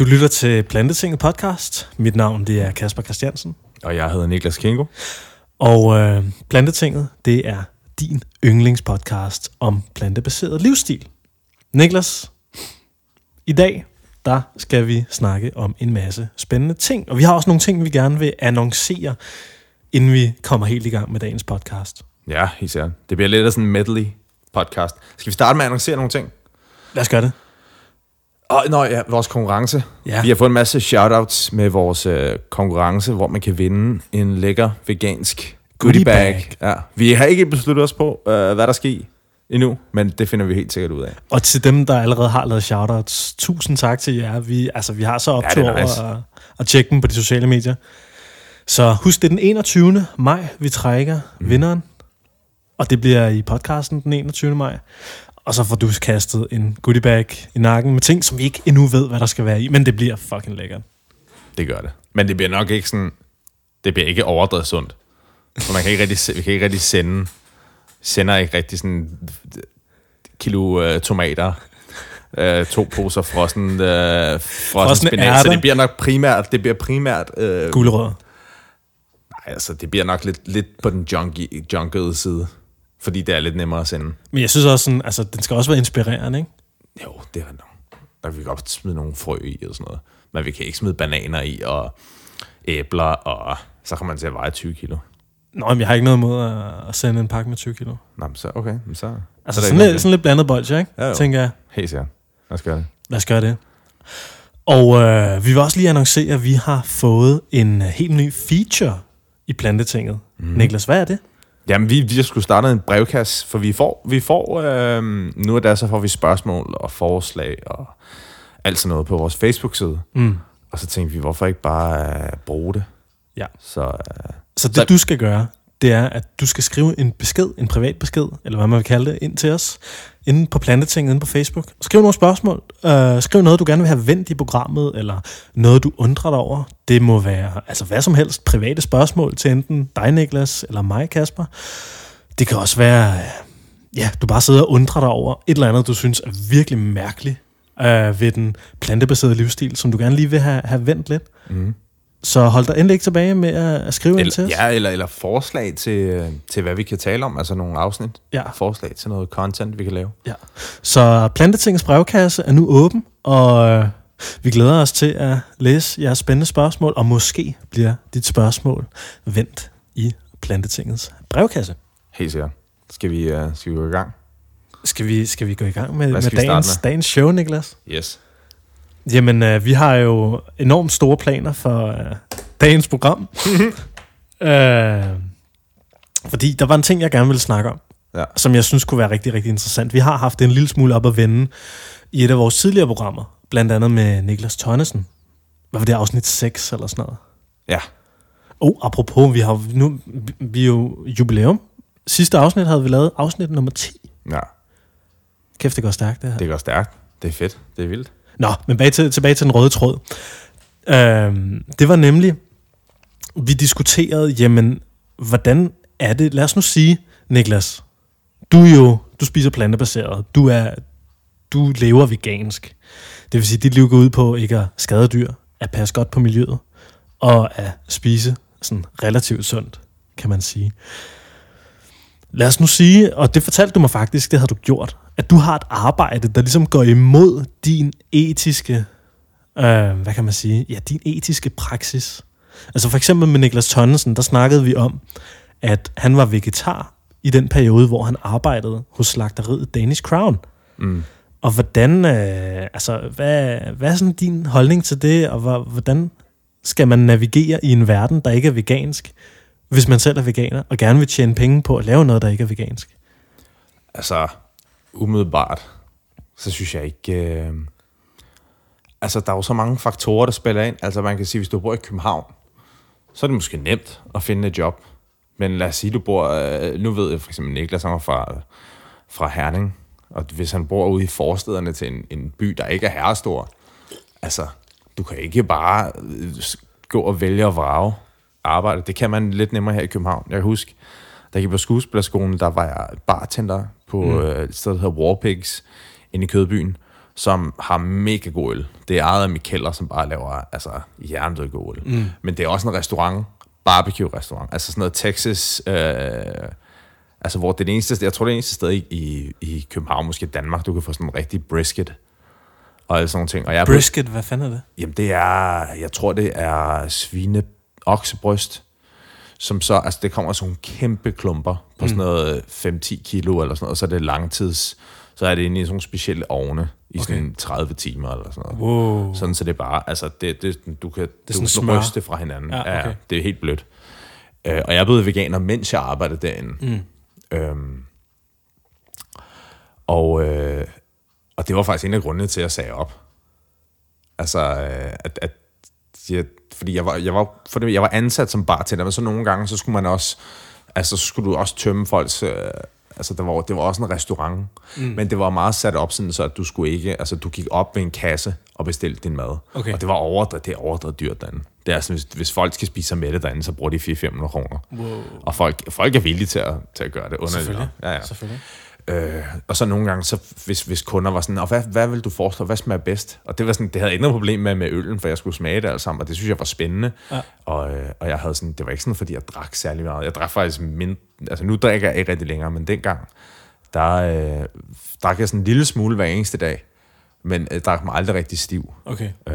Du lytter til Plantetinget podcast. Mit navn det er Kasper Christiansen. Og jeg hedder Niklas Kingo. Og øh, Plantetinget, det er din yndlingspodcast om plantebaseret livsstil. Niklas, i dag, der skal vi snakke om en masse spændende ting. Og vi har også nogle ting, vi gerne vil annoncere, inden vi kommer helt i gang med dagens podcast. Ja, sikkert. Det bliver lidt af sådan en medley podcast. Skal vi starte med at annoncere nogle ting? Lad os gøre det. Og nå ja, vores konkurrence. Ja. Vi har fået en masse shoutouts med vores øh, konkurrence, hvor man kan vinde en lækker vegansk goodie bag. Ja. Vi har ikke besluttet os på, øh, hvad der i endnu, men det finder vi helt sikkert ud af. Og til dem, der allerede har lavet shoutouts, tusind tak til jer. Vi, altså, vi har så optur Ja, nice. over at, at tjekke dem på de sociale medier. Så husk, det er den 21. maj, vi trækker mm. vinderen. Og det bliver i podcasten den 21. maj. Og så får du kastet en goodie bag i nakken med ting, som vi ikke endnu ved, hvad der skal være i. Men det bliver fucking lækkert. Det gør det. Men det bliver nok ikke sådan... Det bliver ikke overdrevet sundt. For man kan ikke rigtig, vi kan ikke rigtig sende... Sender ikke rigtig sådan... Kilo øh, tomater. Øh, to poser frossen, øh, frossen spinat. Så det bliver nok primært... Det bliver primært... Øh, Gulerødder. nej, altså, det bliver nok lidt, lidt på den junky, junkede side. Fordi det er lidt nemmere at sende. Men jeg synes også, sådan, altså, den skal også være inspirerende, ikke? Jo, det er nok. Der kan vi godt smide nogle frø i og sådan noget. Men vi kan ikke smide bananer i og æbler, og så kommer man til at veje 20 kilo. Nå, men jeg har ikke noget imod at- sende en pakke med 20 kilo. Nå, men så okay. Men så, Altså så er sådan, lidt, sådan lidt blandet bolsje, ikke? Ja, jo. Tænker jeg. Helt sikkert. Lad os gøre det. Lad os gøre det. Og øh, vi vil også lige annoncere, at vi har fået en øh, helt ny feature i Plantetinget. Mm. Niklas, hvad er det? Jamen, vi, vi skulle starte en brevkasse, for vi får, vi får øh, nu er der så får vi spørgsmål og forslag og alt sådan noget på vores Facebook-side. Mm. Og så tænkte vi, hvorfor ikke bare øh, bruge det? Ja. Så øh, Så det, Så- du skal gøre, det er, at du skal skrive en besked, en privat besked, eller hvad man vil kalde det, ind til os, inde på Plantetinget, inde på Facebook. Skriv nogle spørgsmål. Øh, skriv noget, du gerne vil have vendt i programmet, eller noget, du undrer dig over. Det må være altså hvad som helst private spørgsmål til enten dig, Niklas, eller mig, Kasper. Det kan også være, øh, ja, du bare sidder og undrer dig over et eller andet, du synes er virkelig mærkeligt øh, ved den plantebaserede livsstil, som du gerne lige vil have, have vendt lidt. mm. Så hold dig endelig ikke tilbage med at, skrive ind til eller, os. ja, eller, eller forslag til, til, hvad vi kan tale om, altså nogle afsnit. Ja. Forslag til noget content, vi kan lave. Ja. Så Plantetingets brevkasse er nu åben, og øh, vi glæder os til at læse jeres spændende spørgsmål, og måske bliver dit spørgsmål vendt i Plantetingets brevkasse. Helt sikkert. Skal vi, uh, skal vi gå i gang? Skal vi, skal vi gå i gang med, med dagens, med? dagens show, Niklas? Yes. Jamen, øh, vi har jo enormt store planer for øh, dagens program. øh, fordi der var en ting, jeg gerne ville snakke om, Ja. som jeg synes kunne være rigtig, rigtig interessant. Vi har haft det en lille smule op at vende i et af vores tidligere programmer, blandt andet med Niklas Tønnesen. Hvad var det, afsnit 6 eller sådan noget? Ja. Oh, apropos, vi har nu, vi er jo jubilæum. Sidste afsnit havde vi lavet afsnit nummer 10. Ja, Kæft, det går stærkt, det her. det går stærkt. Det er fedt. Det er vildt. Nå, men bag til, tilbage til den røde tråd. Øhm, det var nemlig, vi diskuterede, jamen, hvordan er det, lad os nu sige, Niklas, du er jo, du spiser plantebaseret, du er, du lever vegansk. Det vil sige, dit liv går ud på ikke at skade dyr, at passe godt på miljøet, og at spise sådan relativt sundt, kan man sige. Lad os nu sige, og det fortalte du mig faktisk, det havde du gjort, at du har et arbejde, der ligesom går imod din etiske, øh, hvad kan man sige, ja, din etiske praksis. Altså for eksempel med Niklas Tonnesen, der snakkede vi om, at han var vegetar i den periode, hvor han arbejdede hos slagteriet Danish Crown. Mm. Og hvordan, øh, altså, hvad, hvad er sådan din holdning til det, og hvor, hvordan skal man navigere i en verden, der ikke er vegansk, hvis man selv er veganer, og gerne vil tjene penge på at lave noget, der ikke er vegansk? Altså, umiddelbart, så synes jeg ikke... Øh... Altså, der er jo så mange faktorer, der spiller ind. Altså, man kan sige, hvis du bor i København, så er det måske nemt at finde et job. Men lad os sige, du bor... Øh, nu ved jeg for eksempel Niklas, han er fra, fra Herning. Og hvis han bor ude i forstederne til en, en by, der ikke er herrestor, altså, du kan ikke bare øh, gå og vælge og vrage arbejde. Det kan man lidt nemmere her i København. Jeg kan huske, da jeg gik på skuespillerskolen, der var jeg bartender på mm. øh, et sted, der hedder Warpigs, inde i Kødbyen. som har mega god øl. Det er ejet af Mikkeller, som bare laver altså, jerndød god øl. Mm. Men det er også en restaurant, barbecue-restaurant. Altså sådan noget Texas... Øh, altså hvor det er det eneste, jeg tror det er det eneste sted i, i, i København, måske Danmark, du kan få sådan en rigtig brisket og alle sådan nogle ting. Og jeg Brisket, hvad fanden er det? Jamen det er, jeg tror det er svine oksebryst, som så, altså det kommer sådan nogle kæmpe klumper på sådan noget 5-10 kilo eller sådan noget, og så er det langtids, så er det inde i sådan nogle specielle ovne i sådan Okay. 30 timer eller sådan noget. Wow. Sådan så det er bare, altså det, det, du kan, det sådan du smør. kan ryste fra hinanden. Ja, okay. det er helt blødt. Øh, og jeg blevet veganer, mens jeg arbejdede derinde. Mm. Øhm, og, øh, og det var faktisk en af grundene til, at jeg sagde op. Altså, øh, at, at jeg, fordi jeg var, jeg, var, fordi jeg var ansat som bartender, men så nogle gange, så skulle man også, altså så skulle du også tømme folks, øh, altså det var, det var også en restaurant, mm. men det var meget sat op sådan, så at du skulle ikke, altså du gik op ved en kasse og bestilte din mad. Okay. Og det var overdrevet, det er overdrevet dyrt derinde. Det er sådan, hvis, hvis folk skal spise sig med det derinde, så bruger de 400-500 kroner. Wow. Og folk, folk er villige til at, til at gøre det. Underligt. Selvfølgelig. Ja, ja. Selvfølgelig. Øh, og så nogle gange, så hvis, hvis kunder var sådan, og hvad, hvad vil du foreslå, hvad smager bedst? Og det var sådan, det havde noget problem med, med øllen, for jeg skulle smage det alt sammen, og det synes jeg var spændende. Ja. Og, øh, og jeg havde sådan, det var ikke sådan, fordi jeg drak særlig meget. Jeg drak faktisk mind, altså nu drikker jeg ikke rigtig længere, men dengang, der øh, drak jeg sådan en lille smule hver eneste dag, men jeg drak mig aldrig rigtig stiv. Okay. Øh,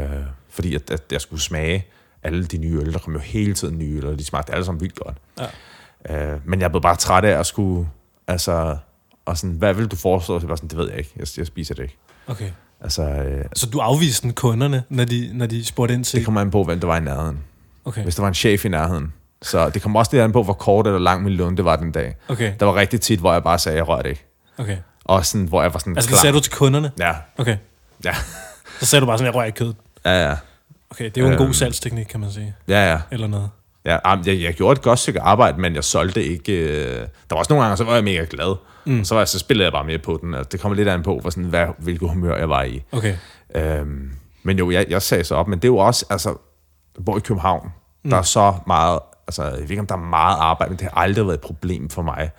fordi at, at jeg skulle smage alle de nye øl, der kom jo hele tiden nye øl, og de smagte alle sammen vildt godt. Ja. Øh, men jeg blev bare træt af at skulle, altså, og sådan, hvad vil du foreslå? Så var sådan, det ved jeg ikke, jeg, jeg spiser det ikke. Okay. Altså, øh, Så du afviste kunderne, når de, når de spurgte ind til... det kommer an på, hvem der var i nærheden. Okay. Hvis der var en chef i nærheden. Så det kommer også lidt an på, hvor kort eller lang min lunde var den dag. Okay. Der var rigtig tit, hvor jeg bare sagde, jeg rørte ikke. Okay. Og sådan, hvor jeg var sådan Altså, det klar. sagde du til kunderne? Ja, Okay. ja, Så sagde du bare sådan, jeg rører ikke kød. ja, ja. Okay, det er jo en god Øhm. salgsteknik, kan man sige. Ja, ja. Eller noget. Ja, jeg, jeg gjorde et godt stykke arbejde, men jeg solgte ikke... Øh... Der var også nogle gange, så var jeg mega glad. Mm. Så, var jeg, så spillede jeg bare mere på den. Altså, det kommer lidt an på, hvor sådan, hvad, hvilket humør jeg var i. Okay. Øhm, men jo, jeg, jeg sagde så op, men det er jo også, altså, bor i København, mm. der er så meget, altså, jeg ved ikke, om der er meget arbejde, men det har aldrig været et problem for mig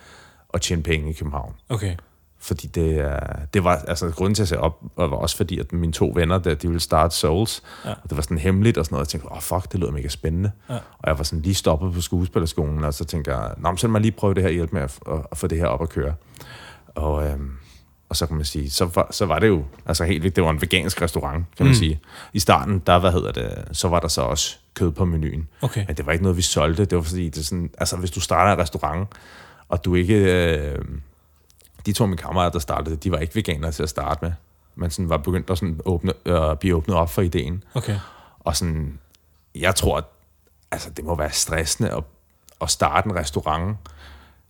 at tjene penge i København. Okay. Fordi det, det var, altså grunden til at sætte op, var også fordi, at mine to venner, der, de ville starte Souls, Ja. og det var sådan hemmeligt og sådan noget, og jeg tænkte, åh oh, fuck, det lyder mega spændende. Ja. Og jeg var sådan lige stoppet på skuespillerskolen, og så tænkte jeg, nå, men så mig lige prøve det her, hjælpe med at, at, at få det her op at køre. Og, øhm, og så kan man sige, så var, så var det jo, altså helt vildt, det var en vegansk restaurant, kan man Mm. sige. I starten, der, hvad hedder det, så var der så også kød på menuen. Okay. Men det var ikke noget, vi solgte. Det var fordi, det sådan, altså hvis du starter en restaurant, og du ikke... Øh, de to af mine kammerater, der startede, de var ikke veganere til at starte med. Men sådan var begyndt at sådan åbne, øh, blive åbnet op for ideen. Okay. Og sådan, jeg tror, at altså, det må være stressende at, at starte en restaurant,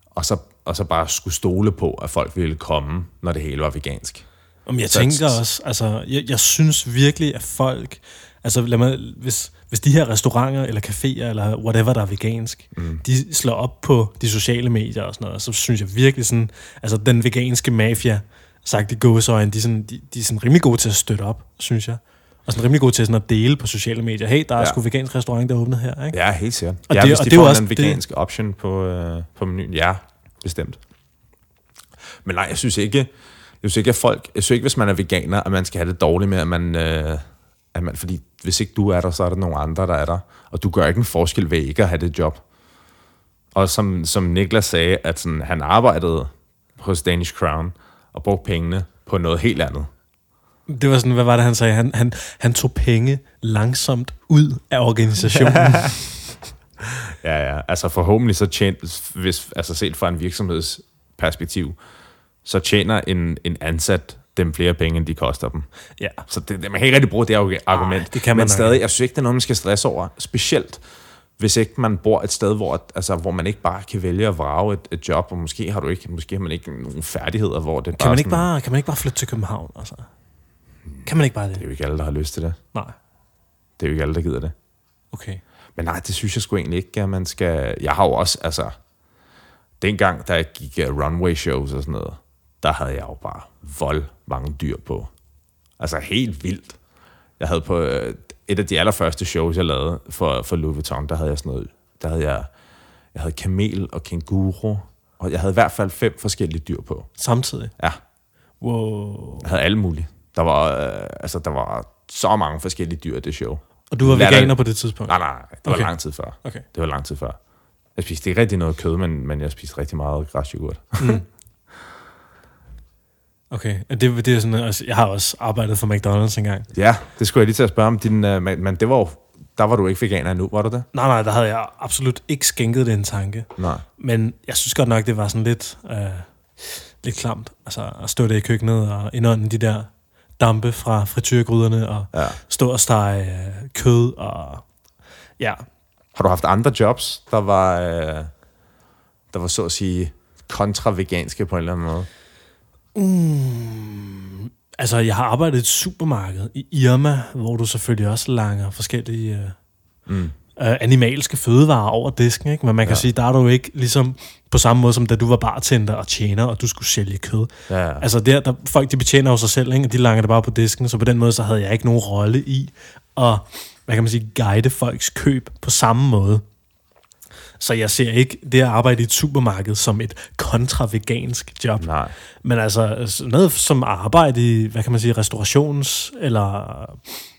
og så, og så bare skulle stole på, at folk ville komme, når det hele var vegansk. Om jeg Så- tænker også, altså, jeg, jeg synes virkelig, at folk, altså lad mig, hvis, hvis de her restauranter eller caféer eller whatever, der er vegansk, mm. de slår op på de sociale medier og sådan noget, så synes jeg virkelig sådan, altså den veganske mafia, sagt i gåsøjne, de, sådan, de, de er sådan rimelig gode til at støtte op, synes jeg. Og sådan rimelig gode til sådan at dele på sociale medier. Hey, der er ja. Sgu vegansk restaurant, der er åbnet her, ikke? Ja, helt sikkert. Og ja, det- hvis og de det er jo får også en det- vegansk option på, øh, på menuen. Ja, bestemt. Men nej, jeg synes ikke, jeg synes ikke, at folk, jeg synes ikke, hvis man er veganer, at man skal have det dårligt med, at man, øh, at man, fordi hvis ikke du er der, så er der nogle andre, der er der. Og du gør ikke en forskel ved ikke at have det job. Og som, som Niklas sagde, at sådan, han arbejdede hos Danish Crown og brugte pengene på noget helt andet. Det var sådan, hvad var det, han sagde? Han, han, han tog penge langsomt ud af organisationen. Ja, ja. Altså forhåbentlig så tjent, hvis, altså set fra en virksomhedsperspektiv, så tjener en, en ansat dem flere penge, end de koster dem. ja. Så det, man kan ikke rigtig bruge det argu- argument. det kan man Men stadig, jeg synes ikke, det er noget, man skal stresse over. Specielt, hvis ikke man bor et sted, hvor, altså, hvor man ikke bare kan vælge at vrage et, et job, og måske har du ikke, måske har man ikke nogen færdigheder, hvor det Kan man, bare ikke sådan, bare, kan man ikke bare flytte til København? Altså? Kan man ikke bare det? Det er jo ikke alle, der har lyst til det. Nej. Det er jo ikke alle, der gider det. Okay. Men nej, det synes jeg sgu egentlig ikke, at man skal... Jeg har jo også, altså... Dengang, da jeg gik runway shows og sådan noget, der havde jeg jo bare vold mange dyr på. Altså helt vildt. Jeg havde på uh, et af de allerførste shows, jeg lavede for, for Louis Vuitton, der havde jeg sådan noget... Der havde jeg, jeg havde kamel og kenguru, og jeg havde i hvert fald fem forskellige dyr på. Samtidig? Ja, Wow. jeg havde alle mulige. Der var, øh, altså, der var så mange forskellige dyr i det show. Og du var dig- veganer på det tidspunkt? Nej, nej, det var Okay. lang tid før. Okay. Det var lang tid før. Jeg spiste ikke rigtig noget kød, men, men jeg spiste rigtig meget græsyoghurt. Okay, det, det er sådan, altså, jeg har også arbejdet for McDonald's engang. ja, det skulle jeg lige til at spørge om. Din, uh, men men det var jo, der var du ikke veganer endnu, var du det? Nej, nej, der havde jeg absolut ikke skænket det en tanke. Nej. Men jeg synes godt nok, det var sådan lidt, øh, lidt klamt. Altså at stå der i køkkenet og indånde de der dampe fra frityrgryderne og Ja. stå og stege øh, kød og... Ja, Har du haft andre jobs, der var, øh, der var så at sige kontra-veganske på en eller anden måde? Altså jeg har arbejdet i et supermarked i Irma, hvor du selvfølgelig også langer forskellige... Øh, Mm. øh, animalske fødevarer over disken, ikke? Men man kan Ja. ja. sige, der er du ikke ligesom på samme måde, som da du var bartender og tjener, og du skulle sælge kød. Ja, ja. Altså der, der, folk de betjener jo sig selv, ikke? og de langer det bare på disken, så på den måde, så havde jeg ikke nogen rolle i at, hvad kan man sige, guide folks køb på samme måde. Så jeg ser ikke det at arbejde i et supermarked som et kontra-vegansk job. Nej. Men altså noget som arbejde i, hvad kan man sige, restaurations- eller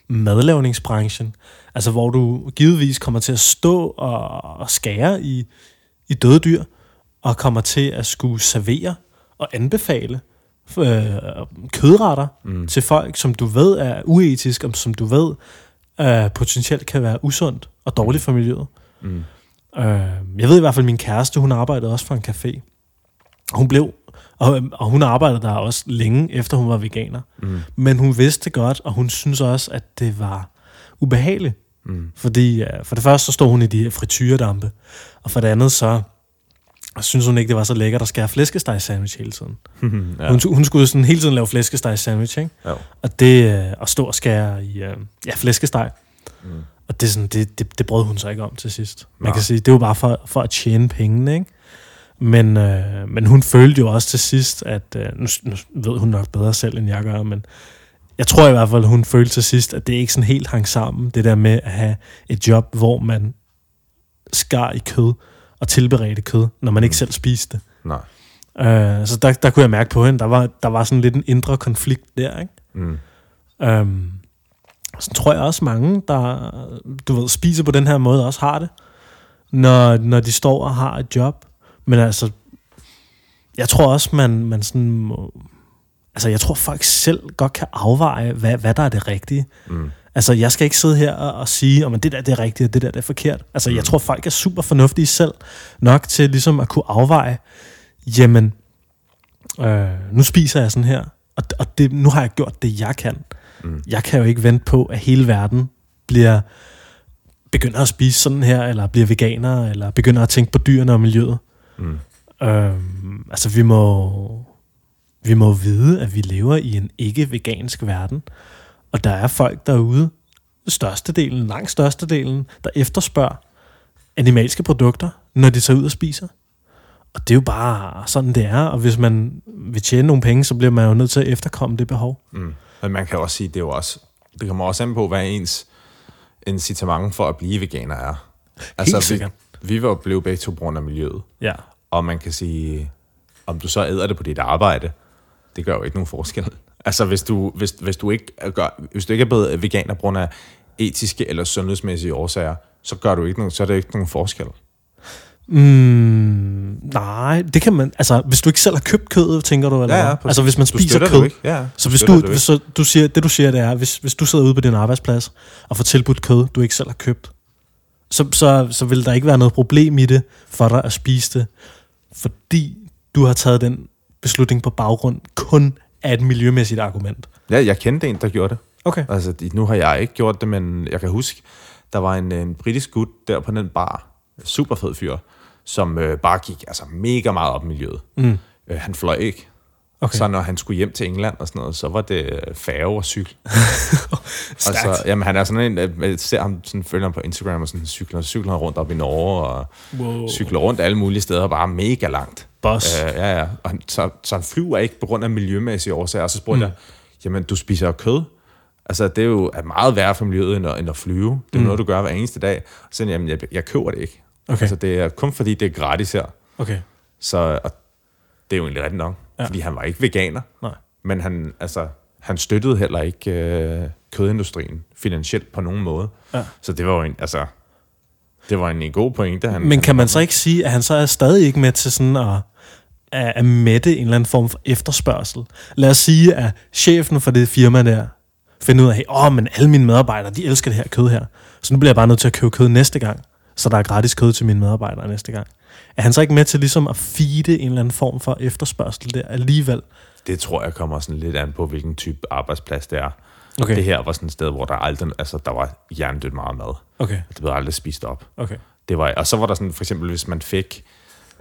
madlavningsbranchen, altså hvor du givetvis kommer til at stå og, og skære i, i døde dyr, og kommer til at skulle servere og anbefale øh, kødretter mm. til folk, som du ved er uetisk, og som du ved øh, potentielt kan være usundt og dårligt for miljøet. Mm. Øh, jeg ved i hvert fald, at min kæreste, hun arbejdede også for en café. Hun blev, og, og hun arbejdede der også længe, efter hun var veganer. Mm. Men hun vidste godt, og hun synes også, at det var ubehageligt. Mm. Fordi øh, for det første, så stod hun i de her frityredampe, og for det andet, så synes hun ikke, det var så lækkert at skære flæskesteg sandwich hele tiden. ja. Ja. Hun, hun skulle sådan hele tiden lave flæskesteg sandwich, ikke? Jo. Og det øh, at stå og skære i øh, ja, flæskesteg. Mm. Og det, er sådan, det, det, det brød hun sig ikke om til sidst. Man Nej. kan sige, det var bare for, for at tjene pengene, ikke? Men, øh, men hun følte jo også til sidst, at øh, nu, nu ved hun nok bedre selv, end jeg gør, men jeg tror i hvert fald, hun følte til sidst, at det ikke sådan helt hang sammen, det der med at have et job, hvor man skar i kød og tilberedte kød, når man ikke Mm. selv spiste det. Nej. Øh, så der, der kunne jeg mærke på hende, der var, der var sådan lidt en indre konflikt der, ikke? Mm. Øhm, så tror jeg også mange, der du ved, spiser på den her måde, også har det, når, når de står og har et job. Men altså, jeg tror også, man, man sådan må, altså jeg tror folk selv godt kan afveje, hvad, hvad der er det rigtige. Mm. Altså, jeg skal ikke sidde her og, og sige, om det der det er rigtigt, og det der det er forkert. Altså, jeg Mm. tror, folk er super fornuftige selv nok til ligesom at kunne afveje, jamen, øh, nu spiser jeg sådan her, og, og det, nu har jeg gjort det, jeg kan. Mm. Jeg kan jo ikke vente på, at hele verden bliver begynder at spise sådan her, eller bliver veganer, eller begynder at tænke på dyrene og miljøet. Mm. Øhm, altså, vi må, vi må vide, at vi lever i en ikke-vegansk verden, og der er folk derude, størstedelen, langt størstedelen, der efterspørger animalske produkter, når de tager ud og spiser. Og det er jo bare sådan, det er, og hvis man vil tjene nogle penge, så bliver man jo nødt til at efterkomme det behov. Mm. Men man kan også sige, det er jo også, det kommer også an på, hvad ens incitament for at blive veganer er. Altså, sikkert. Vi, vi var blevet begge to på grund af miljøet. Ja. Og man kan sige, om du så æder det på dit arbejde, det gør jo ikke nogen forskel. Altså, hvis du, hvis, hvis du, ikke, gør, hvis du ikke er blevet veganer på grund af etiske eller sundhedsmæssige årsager, så gør du ikke nogen, så er det ikke nogen forskel. Mm, nej, det kan man... Altså, hvis du ikke selv har købt kødet, tænker du? Eller Ja, ja, præcis. Altså, hvis man Du spiser kød. Ja, Så hvis du, hvis så, du siger, det du siger, det er, hvis, hvis du sidder ude på din arbejdsplads og får tilbudt kød, du ikke selv har købt, så, så, så vil der ikke være noget problem i det for dig at spise det, fordi du har taget den beslutning på baggrund kun af et miljømæssigt argument. Ja, jeg kendte en, der gjorde det. Okay. Altså, nu har jeg ikke gjort det, men jeg kan huske, der var en, en britisk gut der på den bar, super fed fyr, som øh, bare gik altså, mega meget op i miljøet. Mm. Øh, han fløj ikke. Okay. Så når han skulle hjem til England og sådan noget, så var det øh, færge og cykel. og så, jamen, han er sådan en, øh, jeg ser ham, sådan, følger ham på Instagram og sådan cykler, cykler rundt op i Norge og Wow. cykler rundt alle mulige steder, bare mega langt. Boss. Øh, ja, ja. Og han, så, så han flyver ikke på grund af miljømæssige årsager. Og så spurgte mm. jeg, jamen, du spiser jo kød. Altså, det er jo meget værre for miljøet, end at, end at flyve. Det er mm. noget, du gør hver eneste dag. Så jamen, jeg, jeg køber det ikke. Okay. Altså, det er kun fordi, det er gratis her. Okay. Så og det er jo egentlig rigtigt nok. Ja. Fordi han var ikke veganer. Nej. Men han, altså, han støttede heller ikke øh, kødindustrien finansielt på nogen måde. Ja. Så det var jo en, altså, det var en, en god pointe. Han, Men kan man så ikke sige, at han så er stadig ikke med til sådan at, at, at mætte en eller anden form for efterspørgsel? Lad os sige, at chefen for det firma der finder ud af, åh, oh, men alle mine medarbejdere, de elsker det her kød her. Så nu bliver jeg bare nødt til at købe kød næste gang, så der er gratis kød til mine medarbejdere næste gang. Er han så ikke med til ligesom at feede en eller anden form for efterspørgsel der alligevel? Det tror jeg kommer sådan lidt an på, hvilken type arbejdsplads det er. Okay. Det her var sådan et sted, hvor der aldrig, altså der var hjernedødt meget mad. Okay, Det blev aldrig spist op. okay. Det var, og så var der sådan, for eksempel, hvis man fik,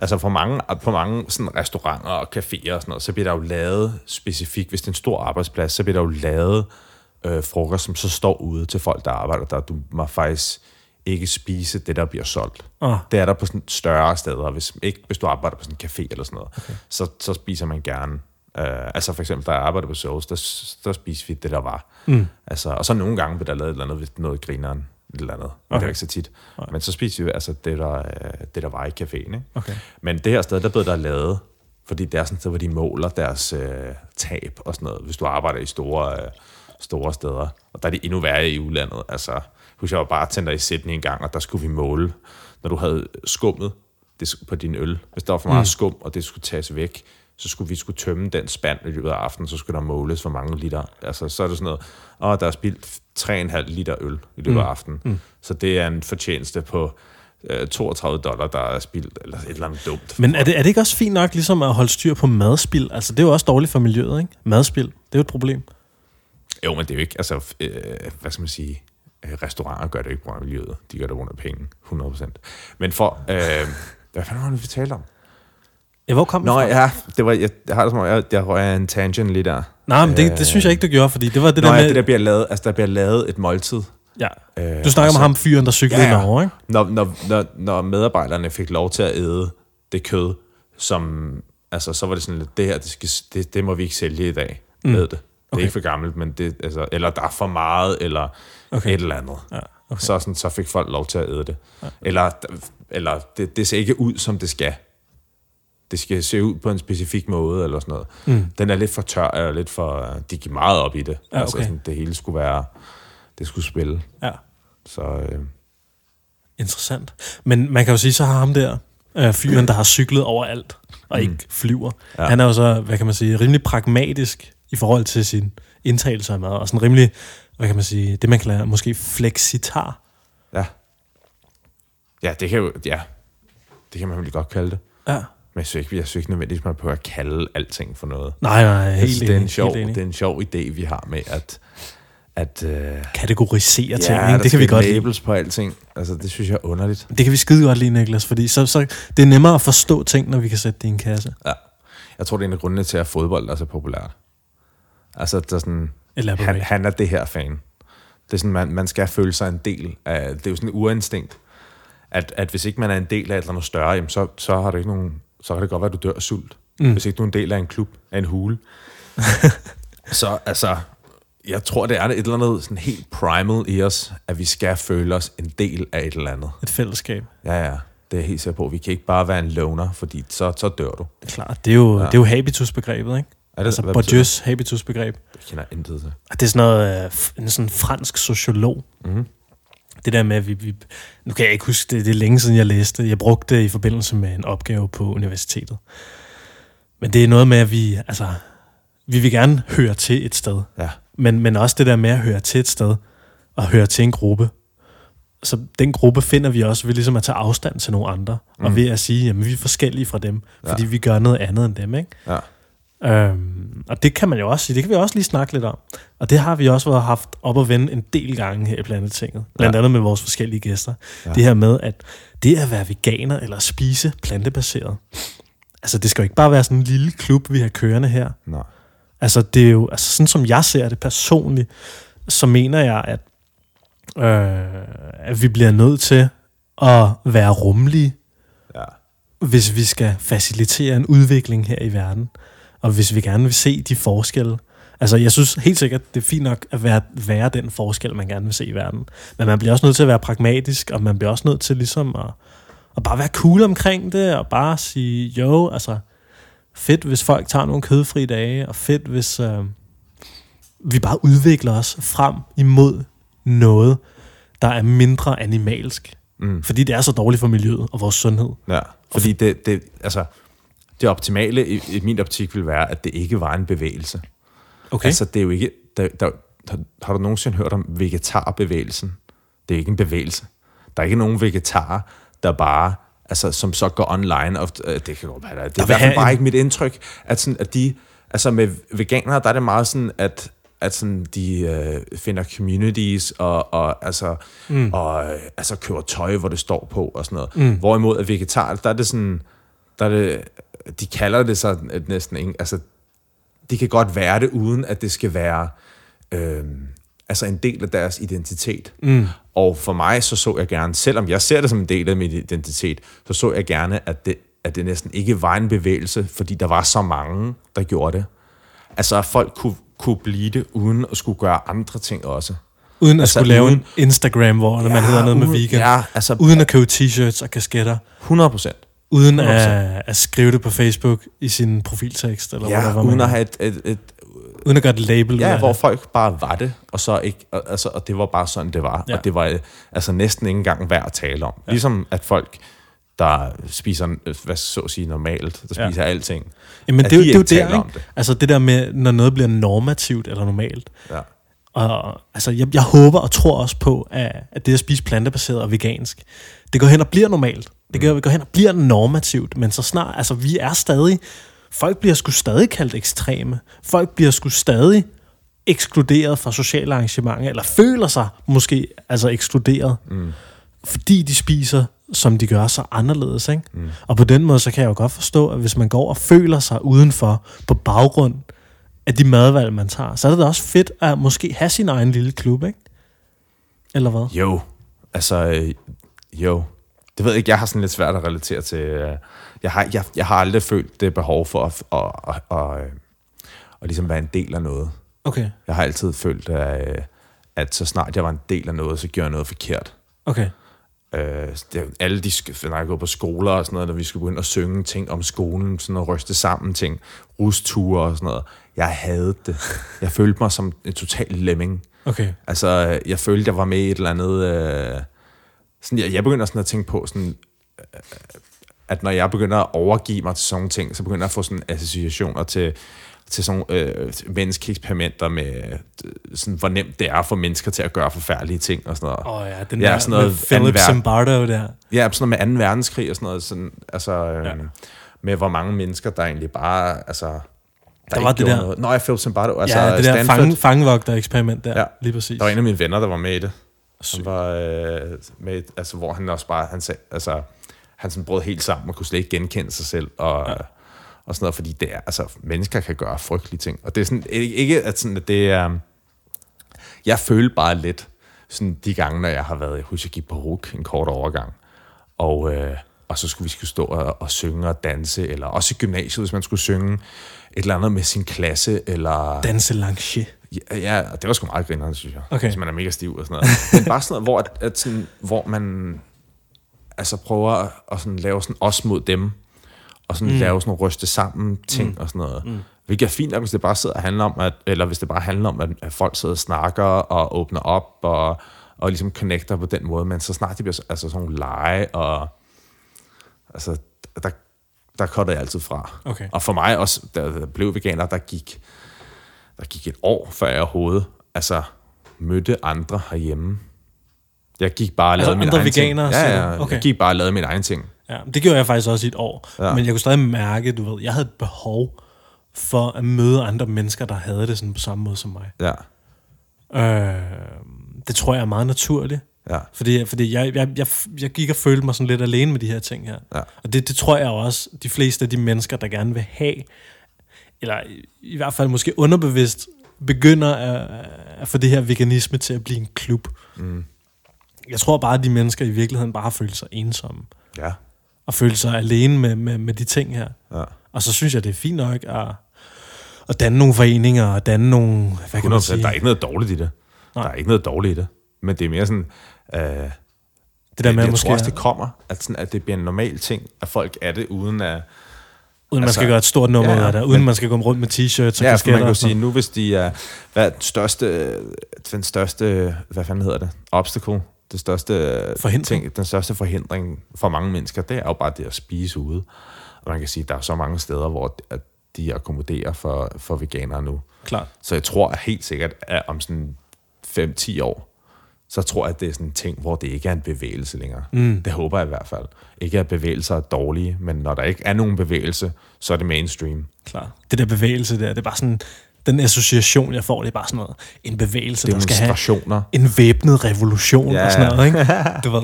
altså på mange, på mange sådan restauranter og caféer og sådan noget, så bliver der jo lavet specifikt, hvis det er en stor arbejdsplads, så bliver der jo lavet øh, frokost, som så står ude til folk, der arbejder der. Du må faktisk ikke spise det, der bliver solgt. Ah. Det er der på sådan større steder. Hvis, ikke, hvis du arbejder på sådan en café eller sådan noget, okay. så, så spiser man gerne. Øh, altså for eksempel, da jeg arbejdede på Souls, der, der spiste vi det, der var. Mm. Altså, og så nogle gange blev der lavet et eller andet, noget grineren, et eller andet. Okay. Det er ikke så tit. Okay. Men så spiste vi altså det, der, øh, det, der var i caféen. Ikke? Okay. Men det her sted, der blev der lavet, fordi det er sådan et sted, hvor de måler deres øh, tab og sådan noget, hvis du arbejder i store, øh, store steder. Og der er det endnu værre i udlandet. Altså, husk, jeg var bare tænder i Sydney en gang, og der skulle vi måle, når du havde skummet det, på din øl. Hvis der var for meget mm. skum, og det skulle tages væk, så skulle vi skulle tømme den spand i løbet af aftenen, så skulle der måles for mange liter. Altså, så er det sådan noget, åh, der er spildt 3,5 liter øl i løbet af aftenen. Mm. Så det er en fortjeneste på øh, 32 dollar, der er spildt, eller et eller andet dumt. Men er det, er det ikke også fint nok ligesom at holde styr på madspild? Altså, det er jo også dårligt for miljøet, ikke? Madspild, det er jo et problem. Jo, men det er jo ikke, altså, øh, hvad skal man sige, øh, restauranter gør det ikke på grund af miljøet. De gør det af penge, 100%. Men for, øh, hvad fanden var det, vi talte om? Ja, hvor kom Nå fra? ja, det var, jeg, jeg har det som om, jeg, jeg røg en tangent lige der. Nej, men det, det synes jeg ikke, du gjorde, fordi det var det Nå der ja, med... det der bliver lavet, altså der bliver lavet et måltid. ja. Øh, Du snakker om så- ham fyren, der cyklede Ja, ja, ja. ja. Norge, ikke? Når, når, når, når medarbejderne fik lov til at æde det kød, som, altså så var det sådan lidt, det her, det, skal, det, det må vi ikke sælge i dag. Mm. Ved det. Det er ikke for gammelt, men det, altså, eller der er for meget, eller Okay. et eller andet. Ja, okay. Så, sådan, så fik folk lov til at æde det. Ja. Eller, eller det, det ser ikke ud, som det skal. Det skal se ud på en specifik måde, eller sådan noget. Mm. Den er lidt for tør, eller lidt for... De gik meget op i det. Ja, Altså, okay. sådan, det hele skulle være... Det skulle spille. Ja, Så øh, interessant. Men man kan jo sige, så har ham der, øh, fyren, der har cyklet overalt, og ikke flyver. Ja. Han er jo så, hvad kan man sige, rimelig pragmatisk i forhold til sin indtagelse af mad, og sådan rimelig, hvad kan man sige, det man kalder måske flexitar. ja. Ja, det kan jo... Ja, det kan man vel godt kalde det. Ja. Men jeg synes ikke, jeg synes ikke nødvendigvis, man behøver at kalde alting for noget. Nej, nej, helt synes, det, er en sjov, det er en sjov idé, vi har med, at... at øh, Kategorisere ting, ja, ikke? det kan vi godt lide. labels på alting. Altså, det synes jeg er underligt. Det kan vi skide godt lide, Niklas, fordi så, så det er nemmere at forstå ting, når vi kan sætte det i en kasse. Ja. Jeg tror, det er en af grundene til, at fodbold er så populært. Altså, der er sådan, Elaborate. han, han er det her fan. Det er sådan, man, man skal føle sig en del af... Det er jo sådan en urinstinkt, at, at hvis ikke man er en del af et eller andet større, jamen så, så har du ikke nogen... Så kan det godt være, at du dør af sult. Mm. Hvis ikke du er en del af en klub, af en hule. så altså, jeg tror, det er et eller andet sådan helt primal i os, at vi skal føle os en del af et eller andet. Et fællesskab. Ja, ja. Det er helt sikker på. Vi kan ikke bare være en loner, fordi så, så dør du. Klart, det er jo, ja. det er jo habitusbegrebet, ikke? Er det, Altså Bourdieu's habitusbegreb. Det kender jeg intet til. Og det er sådan noget, øh, en sådan fransk sociolog. Mhm. Det der med, at vi, vi... Nu kan jeg ikke huske det, det er længe siden, jeg læste. Jeg brugte det i forbindelse med en opgave på universitetet. Men det er noget med, at vi... Altså, vi vil gerne høre til et sted. Ja. Men, men også det der med at høre til et sted, og høre til en gruppe. Så den gruppe finder vi også ved ligesom at tage afstand til nogle andre, mm. og ved at sige, at vi er forskellige fra dem, fordi Ja. vi gør noget andet end dem, ikke? Ja. Øhm, og det kan man jo også sige, det kan vi også lige snakke lidt om. Og det har vi også været haft op at vende en del gange her i Plantetinget. Blandt Ja. andet med vores forskellige gæster. Ja. Det her med, at det at være veganer eller spise plantebaseret, altså det skal jo ikke bare være sådan en lille klub, vi har kørende her. Nej. Altså det er jo, altså sådan som jeg ser det personligt, så mener jeg, at, øh, at vi bliver nødt til at være rummelige, Ja. hvis vi skal facilitere en udvikling her i verden, og hvis vi gerne vil se de forskelle. Altså, jeg synes helt sikkert, det er fint nok at være, være den forskel, man gerne vil se i verden. Men man bliver også nødt til at være pragmatisk, og man bliver også nødt til ligesom at, at bare være cool omkring det, og bare sige, jo, altså, fedt, hvis folk tager nogle kødfri dage, og fedt, hvis, øh, vi bare udvikler os frem imod noget, der er mindre animalsk. Mm. Fordi det er så dårligt for miljøet og vores sundhed. Ja, fordi det, det, altså, det optimale i, i min optik vil være, at det ikke var en bevægelse. Okay? Altså, det er jo ikke... Der, der, der, har du nogensinde hørt om vegetarbevægelsen? Det er ikke en bevægelse. Der er ikke nogen vegetarer, der bare... Altså, som så går online. Og, øh, det kan godt være, det er i hvert fald bare ikke mit indtryk, at, sådan, at de... Altså, med veganere, der er det meget sådan, at at sådan, de øh, finder communities og, og, altså, mm. og øh, altså, køber tøj, hvor det står på og sådan noget. Mm. Hvorimod at vegetar, der er det sådan, der er det, de kalder det så næsten ikke, altså de kan godt være det, uden at det skal være øh, altså en del af deres identitet. Mm. Og for mig, så så jeg gerne, selvom jeg ser det som en del af min identitet, så så jeg gerne, at det, at det næsten ikke var en bevægelse, fordi der var så mange, der gjorde det. Altså, at folk kunne, kunne blive det, uden at skulle gøre andre ting også. uden at altså, skulle lave uden- en Instagram, hvor man hedder noget med uden- vegan. Ja, altså Uden at købe t-shirts og kasketter. 100 procent. Uden 100%. at, at skrive det på Facebook i sin profiltekst. Eller Ja, whatever, uden at have et, et, et uden at gøre et label. Ja, hvor det. folk bare var det, og så ikke, og, altså, og det var bare sådan, det var. Ja. Og det var altså næsten ikke engang værd at tale om. Ja. Ligesom at folk, der spiser, hvad så at sige, normalt, der spiser ja. alting. Jamen, det, er jo- de det er jo ikke der, ikke? det. Altså det der med, når noget bliver normativt eller normalt. Ja. Og altså, jeg, jeg håber og tror også på, at, at det at spise plantebaseret og vegansk, det går hen og bliver normalt. Det går, går hen og bliver normativt, men så snart, altså vi er stadig, folk bliver sgu stadig kaldt ekstreme. Folk bliver sgu stadig ekskluderet fra sociale arrangementer, eller føler sig måske altså ekskluderet, mm. fordi de spiser, som de gør, så anderledes. Ikke? Mm. Og på den måde, så kan jeg jo godt forstå, at hvis man går og føler sig udenfor på baggrund af de madvalg, man tager, så er det da også fedt at måske have sin egen lille klub, ikke? Eller hvad? Jo, altså, øh, jo. Det ved jeg ikke, jeg har sådan lidt svært at relatere til. øh, Jeg har, jeg, jeg har aldrig følt det behov for at, at, at, at, at, at ligesom være en del af noget. Okay, Jeg har altid følt, at, at så snart jeg var en del af noget, så gjorde jeg noget forkert. okay. Øh, det, alle de, når jeg går på skoler og sådan noget, når vi skulle begynde at synge ting om skolen, sådan noget ryste sammen ting, rusture og sådan noget. Jeg havde det. Jeg følte mig som en total lemming. Okay. Altså, øh, jeg følte, jeg var med i et eller andet... Øh, sådan, jeg, jeg begynder sådan at tænke på, sådan, øh, at når jeg begynder at overgive mig til sådan nogle ting, så begynder jeg at få sådan associationer til, til sådan øh, menneskeeksperimenter med, øh, sådan, hvor nemt det er for mennesker til at gøre forfærdelige ting og sådan noget. Åh oh, ja, den Ja, der sådan noget med Philip verden. Zimbardo der. Ja, sådan noget med 2. verdenskrig og sådan noget. Sådan, altså, øh, Ja. med hvor mange mennesker, der egentlig bare... Altså, der, Der var det der- Noget. Nå, jeg Philip Zimbardo. Altså, ja, det der Stanford, fange, fangevogter-eksperiment der. Ja. lige præcis. Der var en af mine venner, der var med i det. Sygt. Han var øh, med, altså, hvor han også bare, han altså, han sådan brød helt sammen og kunne slet ikke genkende sig selv, og, ja. og sådan noget, fordi det er, altså, mennesker kan gøre frygtelige ting. Og det er sådan, ikke, at, sådan, at det er, jeg føler bare lidt, sådan de gange, når jeg har været, jeg husker, jeg gik på RUK en kort overgang, og, øh, og så skulle vi skulle stå og, og synge og danse, eller også i gymnasiet, hvis man skulle synge et eller andet med sin klasse, eller... Danse lanché. Ja, ja, det var sgu meget grinerende, synes jeg. Okay. Hvis man er mega stiv og sådan noget. Men bare sådan noget, hvor, at, at sådan, hvor man altså prøver at, at sådan lave sådan os mod dem, og sådan mm. lave sådan ryste sammen ting mm. og sådan noget. Mm. Hvilket er fint nok, hvis det bare sidder og handler om, at, eller hvis det bare handler om, at, at folk sidder og snakker og åbner op og, og ligesom connecter på den måde, men så snart det bliver så- altså sådan nogle lege, og altså, der, der cutter jeg altid fra. Okay. Og for mig også, da jeg blev veganer, der gik, der gik et år, før jeg overhovedet altså, mødte andre herhjemme. Jeg gik bare og Altså lavede min andre egen veganere, ting. Ja, ja, Okay. jeg gik bare og lavede min egen ting. Ja, det gjorde jeg faktisk også i et år. Ja. Ja. Men jeg kunne stadig mærke, du ved, jeg havde et behov for at møde andre mennesker, der havde det sådan på samme måde som mig. Ja, Øh, det tror jeg er meget naturligt. ja, Fordi, fordi jeg, jeg, jeg, jeg gik og følte mig sådan lidt alene med de her ting her. Ja. Og det, det tror jeg også, de fleste af de mennesker, der gerne vil have, eller i, hvert fald måske underbevidst, begynder at, at få det her veganisme til at blive en klub. Mm. Jeg tror bare, at de mennesker i virkeligheden bare har følt sig ensomme. ja, Og følt sig alene med, med, med de ting her. ja. Og så synes jeg, det er fint nok at, at danne nogle foreninger, og danne nogle, hvad kan man 100%. sige, Der er ikke noget dårligt i det. Nej. Der er ikke noget dårligt i det. Men det er mere sådan... Øh, det der jeg, med jeg måske... tror også, det kommer, at, sådan, at det bliver en normal ting, at folk er det, uden at, Uden man Altså, skal gøre et stort nummer ja, af det. Uden men- man skal gå rundt med t-shirts og Ja, for man kasketter. kan jo sige, nu hvis de er, hvad den største, den største, hvad fanden hedder det, obstacle, det største Forhindring. ting, den største forhindring for mange mennesker, det er jo bare det at spise ude. Og man kan sige, at der er så mange steder, hvor at de akkommoderer for, for veganere nu. Klart. Så jeg tror helt sikkert, at om sådan 5-10 år, så tror jeg, at det er sådan en ting, hvor det ikke er en bevægelse længere. Mm. Det håber jeg i hvert fald. Ikke at bevægelser er dårlige, men når der ikke er nogen bevægelse, så er det mainstream. Klart. Det der bevægelse der, det er bare sådan... Den association, jeg får, det er bare sådan noget... En bevægelse, der skal have en væbnet revolution Ja. og sådan noget, ikke? Du ved,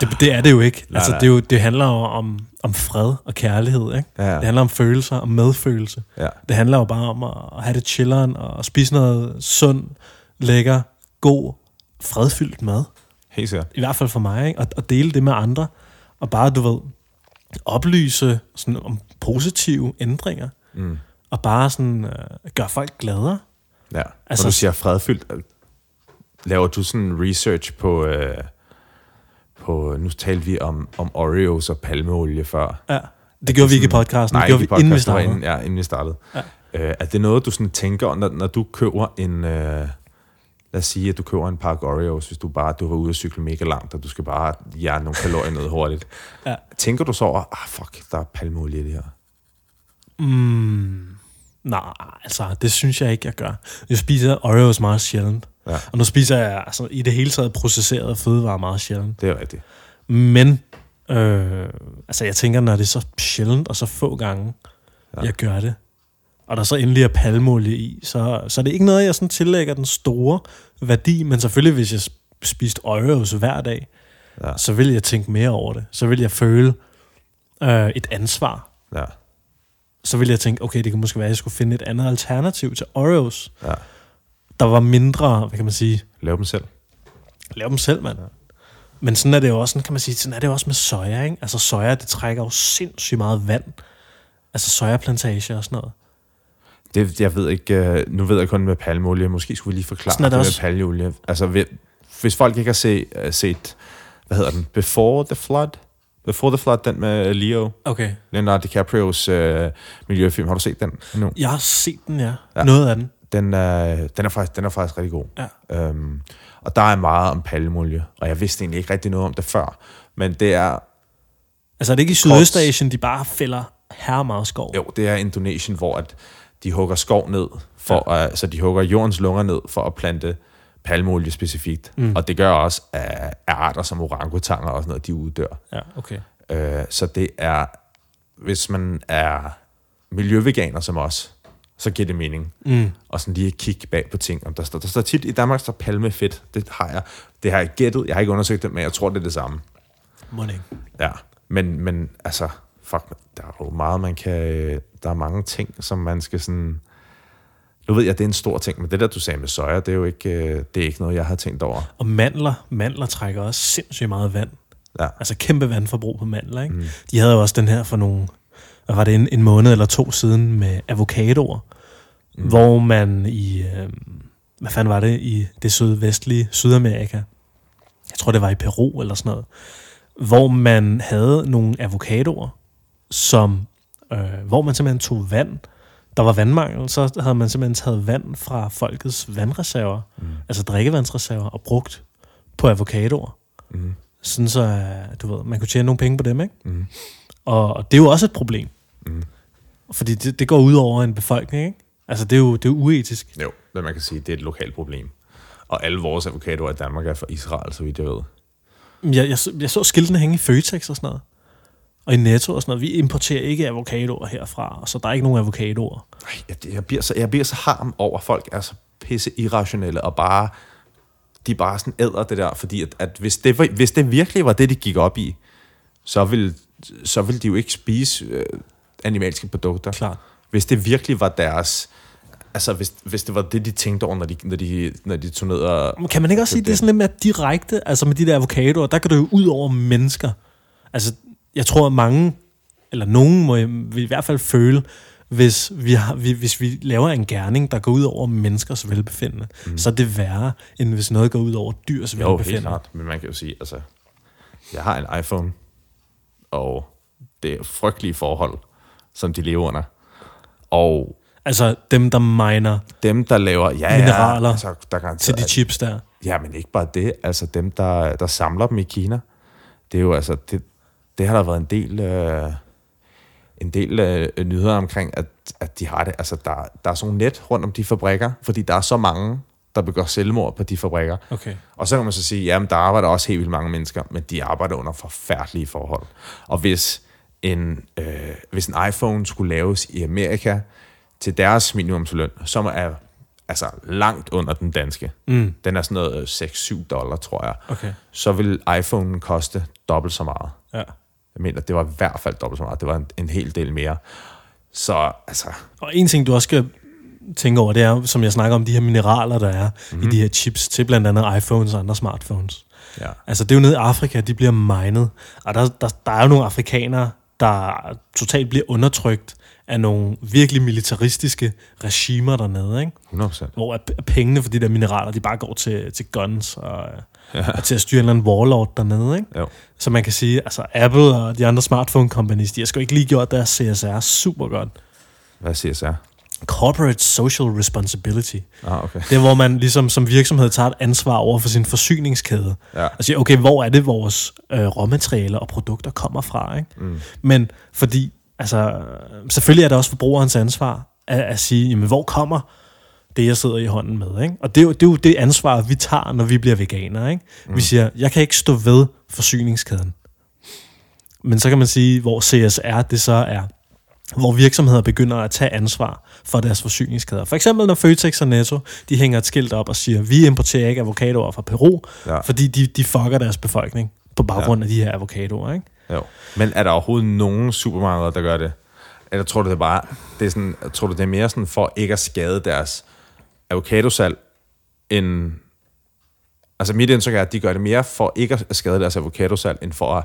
det, det er det jo ikke. Altså, det, er jo, det handler jo om, om fred og kærlighed, ikke? Ja. Det handler om følelser og medfølelse. Ja. Det handler jo bare om at, at have det chilleren og spise noget sund, lækker, god, fredfyldt mad. Helt sikkert. I hvert fald for mig, ikke? Og, og dele det med andre. Og bare, du ved, oplyse sådan om positive ændringer. Mm. Og bare sådan øh, gøre folk gladere. Ja. Altså- Når du siger fredfyldt, øh, laver du sådan research på, øh, på nu talte vi om, om Oreos og palmeolie før. Ja. Det gjorde vi ikke i podcasten. Nej, det gjorde vi, i inden vi podcasten, det startede. Inden, ja, inden vi startede. Ja. Øh, er det noget, du sådan tænker, når, når du køber en... Øh, lad os sige, at du køber en pakke Oreos, hvis du bare du var ude at cykle mega langt, og du skal bare hjerne nogle kalorier ned hurtigt. Ja. Tænker du så over, ah fuck, der er palmeolie i det her? Mm, nej, altså, det synes jeg ikke, jeg gør. Jeg spiser Oreos meget sjældent. Ja. Og nu spiser jeg altså, i det hele taget processeret fødevarer meget sjældent. Det er rigtigt. Men, øh, altså jeg tænker, når det er så sjældent og så få gange, ja. jeg gør det, og der så endelig er palmolie i, så, så er det ikke noget, jeg sådan tillægger den store værdi, men selvfølgelig, hvis jeg spiste Oreos hver dag, Ja. så vil jeg tænke mere over det. Så vil jeg føle øh, et ansvar. Ja. Så vil jeg tænke, okay, det kan måske være, at jeg skulle finde et andet alternativ til Oreos, ja. der var mindre, hvad kan man sige, Lav dem selv. Lav dem selv, mand. Men sådan er det jo også, sådan kan man sige, sådan er det også med soja, ikke? Altså soja, det trækker jo sindssygt meget vand. Altså sojaplantager og sådan noget. Det, jeg ved ikke, øh, nu ved jeg kun med palmeolie, måske skulle vi lige forklare Sådan er det, det med palmeolie. Altså, hvis folk ikke har se, uh, set, hvad hedder den, Before the Flood? Before the Flood, den med Leo, Okay. Leonardo DiCaprios uh, miljøfilm. Har du set den nu? Jeg har set den, ja. Ja. Noget af den. Den, uh, den, er faktisk, den er faktisk rigtig god. Ja. Um, og der er meget om palmeolie, og jeg vidste egentlig ikke rigtig noget om det før. Men det er, Altså er det ikke i Sydøstasien, de bare fælder her meget skov? Jo, det er Indonesien, hvor at de hugger skov ned, for, ja. uh, så de hugger jordens lunger ned for at plante palmeolie specifikt. Mm. Og det gør også, at arter som orangutanger og sådan noget, de uddør. Ja, okay. Uh, så det er, hvis man er miljøveganer som os, så giver det mening. Mm. Og sådan lige kigge bag på ting. Om der, står, der står tit i Danmark, der står palmefedt. Det har jeg, det har jeg gættet. Jeg har ikke undersøgt det, men jeg tror, det er det samme. Ikke. Ja, men, men altså, fuck, der er jo meget, man kan... Der er mange ting, som man skal sådan... Nu ved jeg, det er en stor ting, men det der, du sagde med soja, det er jo ikke, øh, det er ikke noget, jeg har tænkt over. Og mandler, mandler trækker også sindssygt meget vand. Ja, Altså kæmpe vandforbrug på mandler, ikke? Mm. De havde jo også den her for nogle, hvad var det, en, en måned eller to siden med avocadoer, mm. hvor man i, øh, hvad fanden var det, i det sydvestlige Sydamerika, jeg tror det var i Peru eller sådan noget, hvor man havde nogle avocadoer, som, øh, hvor man simpelthen tog vand, der var vandmangel, så havde man simpelthen taget vand fra folkets vandreserver, mm. altså drikkevandsreserver, og brugt på avocadoer. mm. Sådan så, du ved, man kunne tjene nogle penge på dem, ikke? Mm. Og, og det er jo også et problem. Mm. Fordi det, det går ud over en befolkning, ikke? Altså, det er jo, det er jo uetisk. jo, men man kan sige, det er et lokalt problem. Og alle vores avocadoer i Danmark er fra Israel, så vidt jeg ved. Jeg, jeg, så- jeg så skiltene hænge i Føtex og sådan noget. Og i Netto og sådan noget. Vi importerer ikke avocadoer herfra, så der er ikke nogen avocadoer. Ej, jeg, jeg, bliver så, jeg bliver så harm over, at folk er så pisse irrationelle, og bare, de bare sådan æder det der, fordi at, at hvis, det hvis det virkelig var det, de gik op i, så ville, så ville de jo ikke spise øh, animalske produkter. Klart. Hvis det virkelig var deres, altså hvis, hvis det var det, de tænkte over, når de, når de, når de tog ned og... Men kan man ikke også sige, Det- det er sådan lidt mere direkte, altså med de der avocadoer, der går det jo ud over mennesker. Altså, jeg tror, at mange, eller nogen må vil i hvert fald føle, hvis vi, har, vi, hvis vi laver en gerning, der går ud over menneskers velbefindende, mm. så er det værre, end hvis noget går ud over dyrs Jo, helt velbefindende. klart, men man kan jo sige, altså, jeg har en iPhone, og det er frygtelige forhold, som de lever under. Og Altså dem, der miner dem, der laver... Ja, Mineraler ja, altså, der er til de chips der. Ja, men ikke bare det. Altså dem, der, der samler dem i Kina. Det er jo altså... Det, det har der været en del... Øh, en del øh, nyheder omkring, at, at de har det. Altså, der, der er sådan net rundt om de fabrikker, fordi der er så mange, der begår selvmord på de fabrikker. Okay. Og så kan man så sige, jamen der arbejder også helt vildt mange mennesker, men de arbejder under forfærdelige forhold. Og hvis en, øh, hvis en iPhone skulle laves i Amerika til deres minimumsløn, som er altså langt under den danske, Mm. den er sådan noget 6-7 dollar, tror jeg, Okay. så vil iPhone koste dobbelt så meget. Jeg mener, det var i hvert fald dobbelt så meget. Det var en, en hel del mere. Så altså, Og en ting, du også skal tænke over, det er, som jeg snakker om, de her mineraler, der er mm-hmm. i de her chips til blandt andet iPhones og andre smartphones. ja. Altså, det er jo nede i Afrika, de bliver minet. Og der, der, der er jo nogle afrikanere, der totalt bliver undertrykt af nogle virkelig militaristiske regimer dernede, ikke? 100%. hvor pengene for de der mineraler, de bare går til, til guns og, ja. og til at styre en eller anden warlord dernede. Ikke? Jo. Så man kan sige, altså Apple og de andre smartphone companies, de har sgu ikke lige gjort deres CSR super godt. Hvad siger så? Corporate Social Responsibility. Ah, okay. Det er, hvor man ligesom som virksomhed tager et ansvar over for sin forsyningskæde. Ja. Og siger, okay, hvor er det, vores øh, råmaterialer og produkter kommer fra? Ikke? Mm. Men fordi, altså, selvfølgelig er det også forbrugerens ansvar at, at sige, jamen, hvor kommer det, jeg sidder i hånden med? Ikke? Og det er, jo, det er jo det ansvar, vi tager, når vi bliver veganere. Ikke? Mm. Vi siger, jeg kan ikke stå ved forsyningskæden. Men så kan man sige, hvor CSR det så er, hvor virksomheder begynder at tage ansvar for deres forsyningskæder. For eksempel når Føtex og Netto, de hænger et skilt op og siger, vi importerer ikke avocadoer fra Peru, Ja. fordi de, de fucker deres befolkning på baggrund ja. af de her avocadoer. Ikke? Jo. Men er der overhovedet nogen supermarkeder, der gør det? Eller tror du det er bare, det er sådan, tror du det er mere sådan for ikke at skade deres avocadosal, end... Altså mit indtryk er, at de gør det mere for ikke at skade deres avocadosal, end for at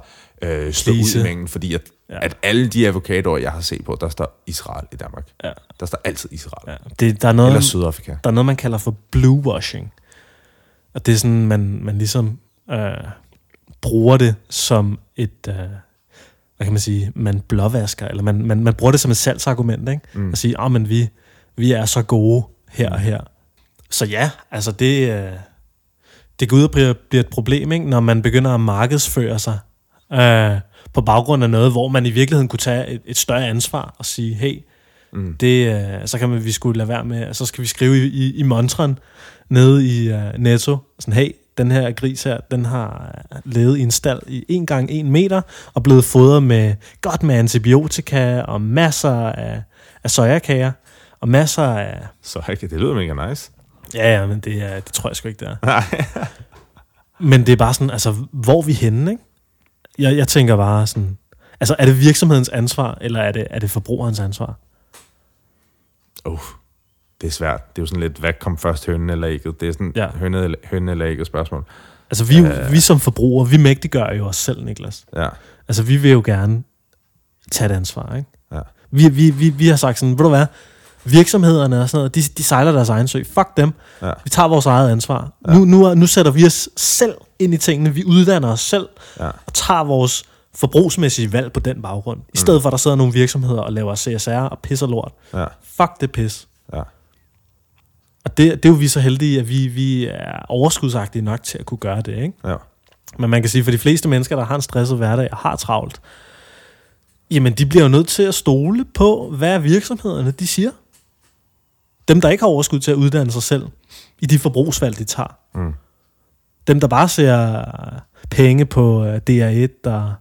øh, slå ud Please. i mængden, fordi at, Ja. at alle de avocadoer, jeg har set på, der står Israel i Danmark. Ja. Der står altid Israel. Ja. Det, der, er noget, Eller Sydafrika. der er noget, man kalder for bluewashing. Og det er sådan, man, man ligesom øh, bruger det som et, øh, hvad kan man sige, man blåvasker, eller man, man, man bruger det som et salgsargument, ikke? Mm. At sige, ah, men vi, vi er så gode her og her. Så ja, altså det, øh, det går ud og bliver, bliver et problem, ikke? når man begynder at markedsføre sig øh, på baggrund af noget, hvor man i virkeligheden kunne tage et, et større ansvar og sige, hey, mm. det, øh, så kan man, vi skulle lade være med, så skal vi skrive i, i, i montren nede i øh, Netto, sådan, hey, den her gris her, den har øh, levet i en stald i 1 gange 1 meter, og blevet fodret med godt med antibiotika, og masser af, af sojakager, og masser af... Så ikke, det lyder mega nice. Ja, ja, men det, er, det tror jeg sgu ikke, det er. Nej. Men det er bare sådan, altså, hvor er vi henne, ikke? Jeg, jeg tænker bare sådan, altså, er det virksomhedens ansvar, eller er det, er det forbrugerens ansvar? Uh, det er svært. Det er jo sådan lidt, hvad kom først, hønen eller ægget? Det er sådan Ja. hønen, eller, hønen eller ægget spørgsmål. Altså, vi, øh. vi som forbrugere, vi mægtiggør jo os selv, Niklas. Ja. Altså, vi vil jo gerne tage et ansvar, ikke? Ja. Vi, vi, vi, vi har sagt sådan, ved du hvad, virksomhederne og sådan noget, de, de sejler deres egen sø. Fuck dem. Ja. Vi tager vores eget ansvar. Ja. Nu, nu, nu sætter vi os selv ind i tingene. Vi uddanner os selv Ja. og tager vores forbrugsmæssige valg på den baggrund. I stedet for, at der sidder nogle virksomheder og laver CSR og pisser lort. Ja. Fuck det pis. Ja. Og det, det er jo vi så heldige, at vi, vi er overskudsagtige nok til at kunne gøre det. Ikke? Ja. Men man kan sige, for de fleste mennesker, der har en stresset hverdag og har travlt, jamen de bliver jo nødt til at stole på, hvad virksomhederne de siger. Dem, der ikke har overskud til at uddanne sig selv i de forbrugsvalg, de tager. Mm. Dem, der bare ser penge på øh, DR1, og,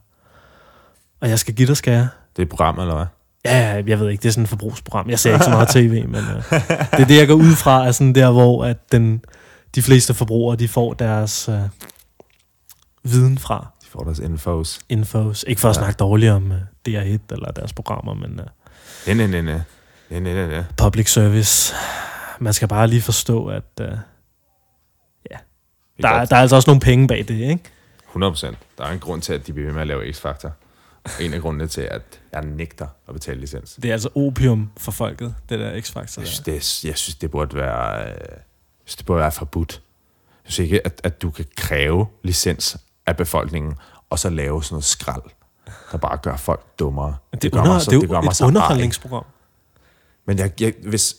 og jeg skal give dig skære. Det er et program, eller hvad? Ja, jeg ved ikke, det er sådan et forbrugsprogram. Jeg ser ikke så meget tv, men øh, det er det, jeg går ud fra, er sådan der, hvor at den, de fleste forbrugere, de får deres øh, viden fra. De får deres infos. infos. Ikke for at Ja. snakke dårligt om uh, DR1 eller deres programmer, men uh, Nej, nej, nej, nej. Nej, nej, nej, nej. public service. Man skal bare lige forstå, at uh, Vi der, er, der er altså også nogle penge bag det, ikke? 100%. Der er en grund til, at de bliver ved med at lave X-Factor. En af grundene til, at jeg nægter at betale licens. Det er altså opium for folket, det der X-Factor. Jeg synes, det, jeg synes, det burde være, øh, synes, det burde være forbudt. Jeg synes ikke, at, at du kan kræve licens af befolkningen, og så lave sådan noget skrald. der bare gør folk dummere. Det, gør under, mig så- det jo gør mig så arg. Men jeg, jeg, hvis,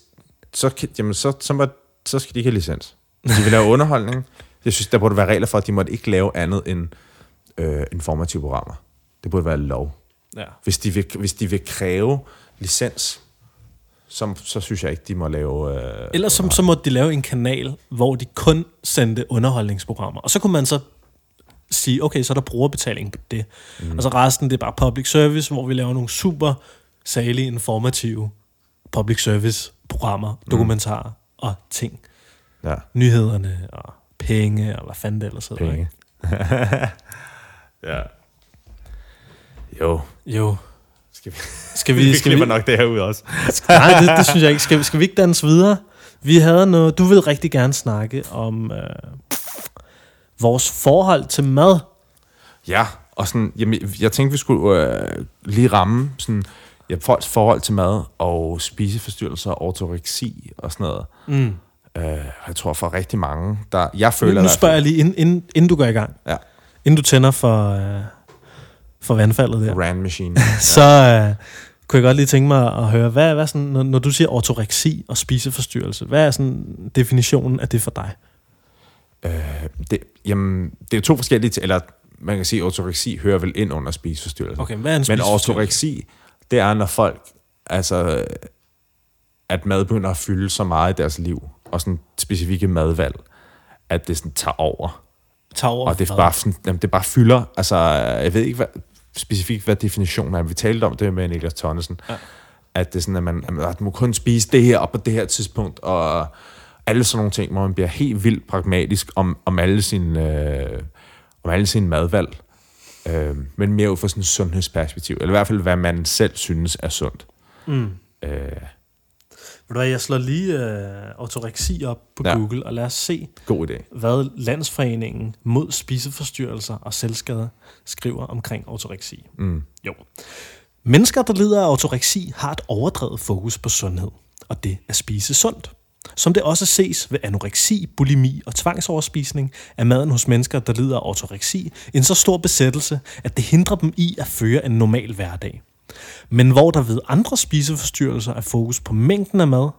så, kan- jamen, så, så, må, så skal de ikke have licens. De vil lave underholdning. Jeg synes, der burde være regler for, at de måtte ikke lave andet end øh, informative programmer. Det burde være lov. Ja. Hvis de vil, hvis de vil kræve licens, så, så synes jeg ikke, de må lave... Øh, Ellers så, så måtte de lave en kanal, hvor de kun sendte underholdningsprogrammer. Og så kunne man så sige, okay, så er der brugerbetaling på det. Mm. Og så resten, det er bare public service, hvor vi laver nogle super salige, informative public service programmer, dokumentarer og ting. ja, Nyhederne og penge og hvad fanden det ellers hedder. penge. Ja. Jo. Jo. Skal vi, Skal vi, vi, vi skal vi, klipper nok det her ud også. Nej, det, det synes jeg ikke. Skal, skal vi ikke danse videre? Vi havde noget... Du vil rigtig gerne snakke om øh, vores forhold til mad. Ja, og sådan, jamen, jeg tænkte, vi skulle øh, lige ramme sådan, ja, folks forhold til mad og spiseforstyrrelser, ortoreksi og sådan noget. Mm. Øh, jeg tror for rigtig mange, der... Jeg føler Nu, nu spørger jeg lige, inden, inden, inden du går i gang. Ja, Inden du tænder for, øh, for vandfaldet der. Rand Machine. Så øh, kunne jeg godt lige tænke mig at høre, hvad, hvad sådan, når, når du siger ortoreksi og spiseforstyrrelse, hvad er sådan definitionen af det for dig? Øh, det, jamen, det er to forskellige... Eller man kan sige, at ortoreksi hører vel ind under spiseforstyrrelse. Okay, hvad er en Men spiseforstyrrelse? Det er, når folk... Altså, at mad begynder at fylde så meget i deres liv, og sådan specifikke madvalg, at det sådan tager over. Tager over Og det, er bare, sådan, jamen, det bare fylder. Altså, jeg ved ikke hvad, specifikt, hvad definitionen er. Vi talte om det med Niklas Tonnesen. Ja. At det er sådan, at man, at man må kun spise det her op på det her tidspunkt, og alle sådan nogle ting, hvor man bliver helt vildt pragmatisk om, om alle sine, øh, om alle sine madvalg. Øh, men mere ud fra sådan et sundhedsperspektiv. Eller i hvert fald, hvad man selv synes er sundt. Mm. Øh, Ved du hvad, jeg slår lige øh, ortoreksi op på ja. Google, og lad os se, god idé. hvad Landsforeningen mod spiseforstyrrelser og selvskader skriver omkring ortoreksi. Mm. Jo. Mennesker, der lider af ortoreksi, har et overdrevet fokus på sundhed, og det at spise sundt. Som det også ses ved anoreksi, bulimi og tvangsoverspisning, er maden hos mennesker, der lider af autoreksi, en så stor besættelse, at det hindrer dem i at føre en normal hverdag. Men hvor der ved andre spiseforstyrrelser er fokus på mængden af mad,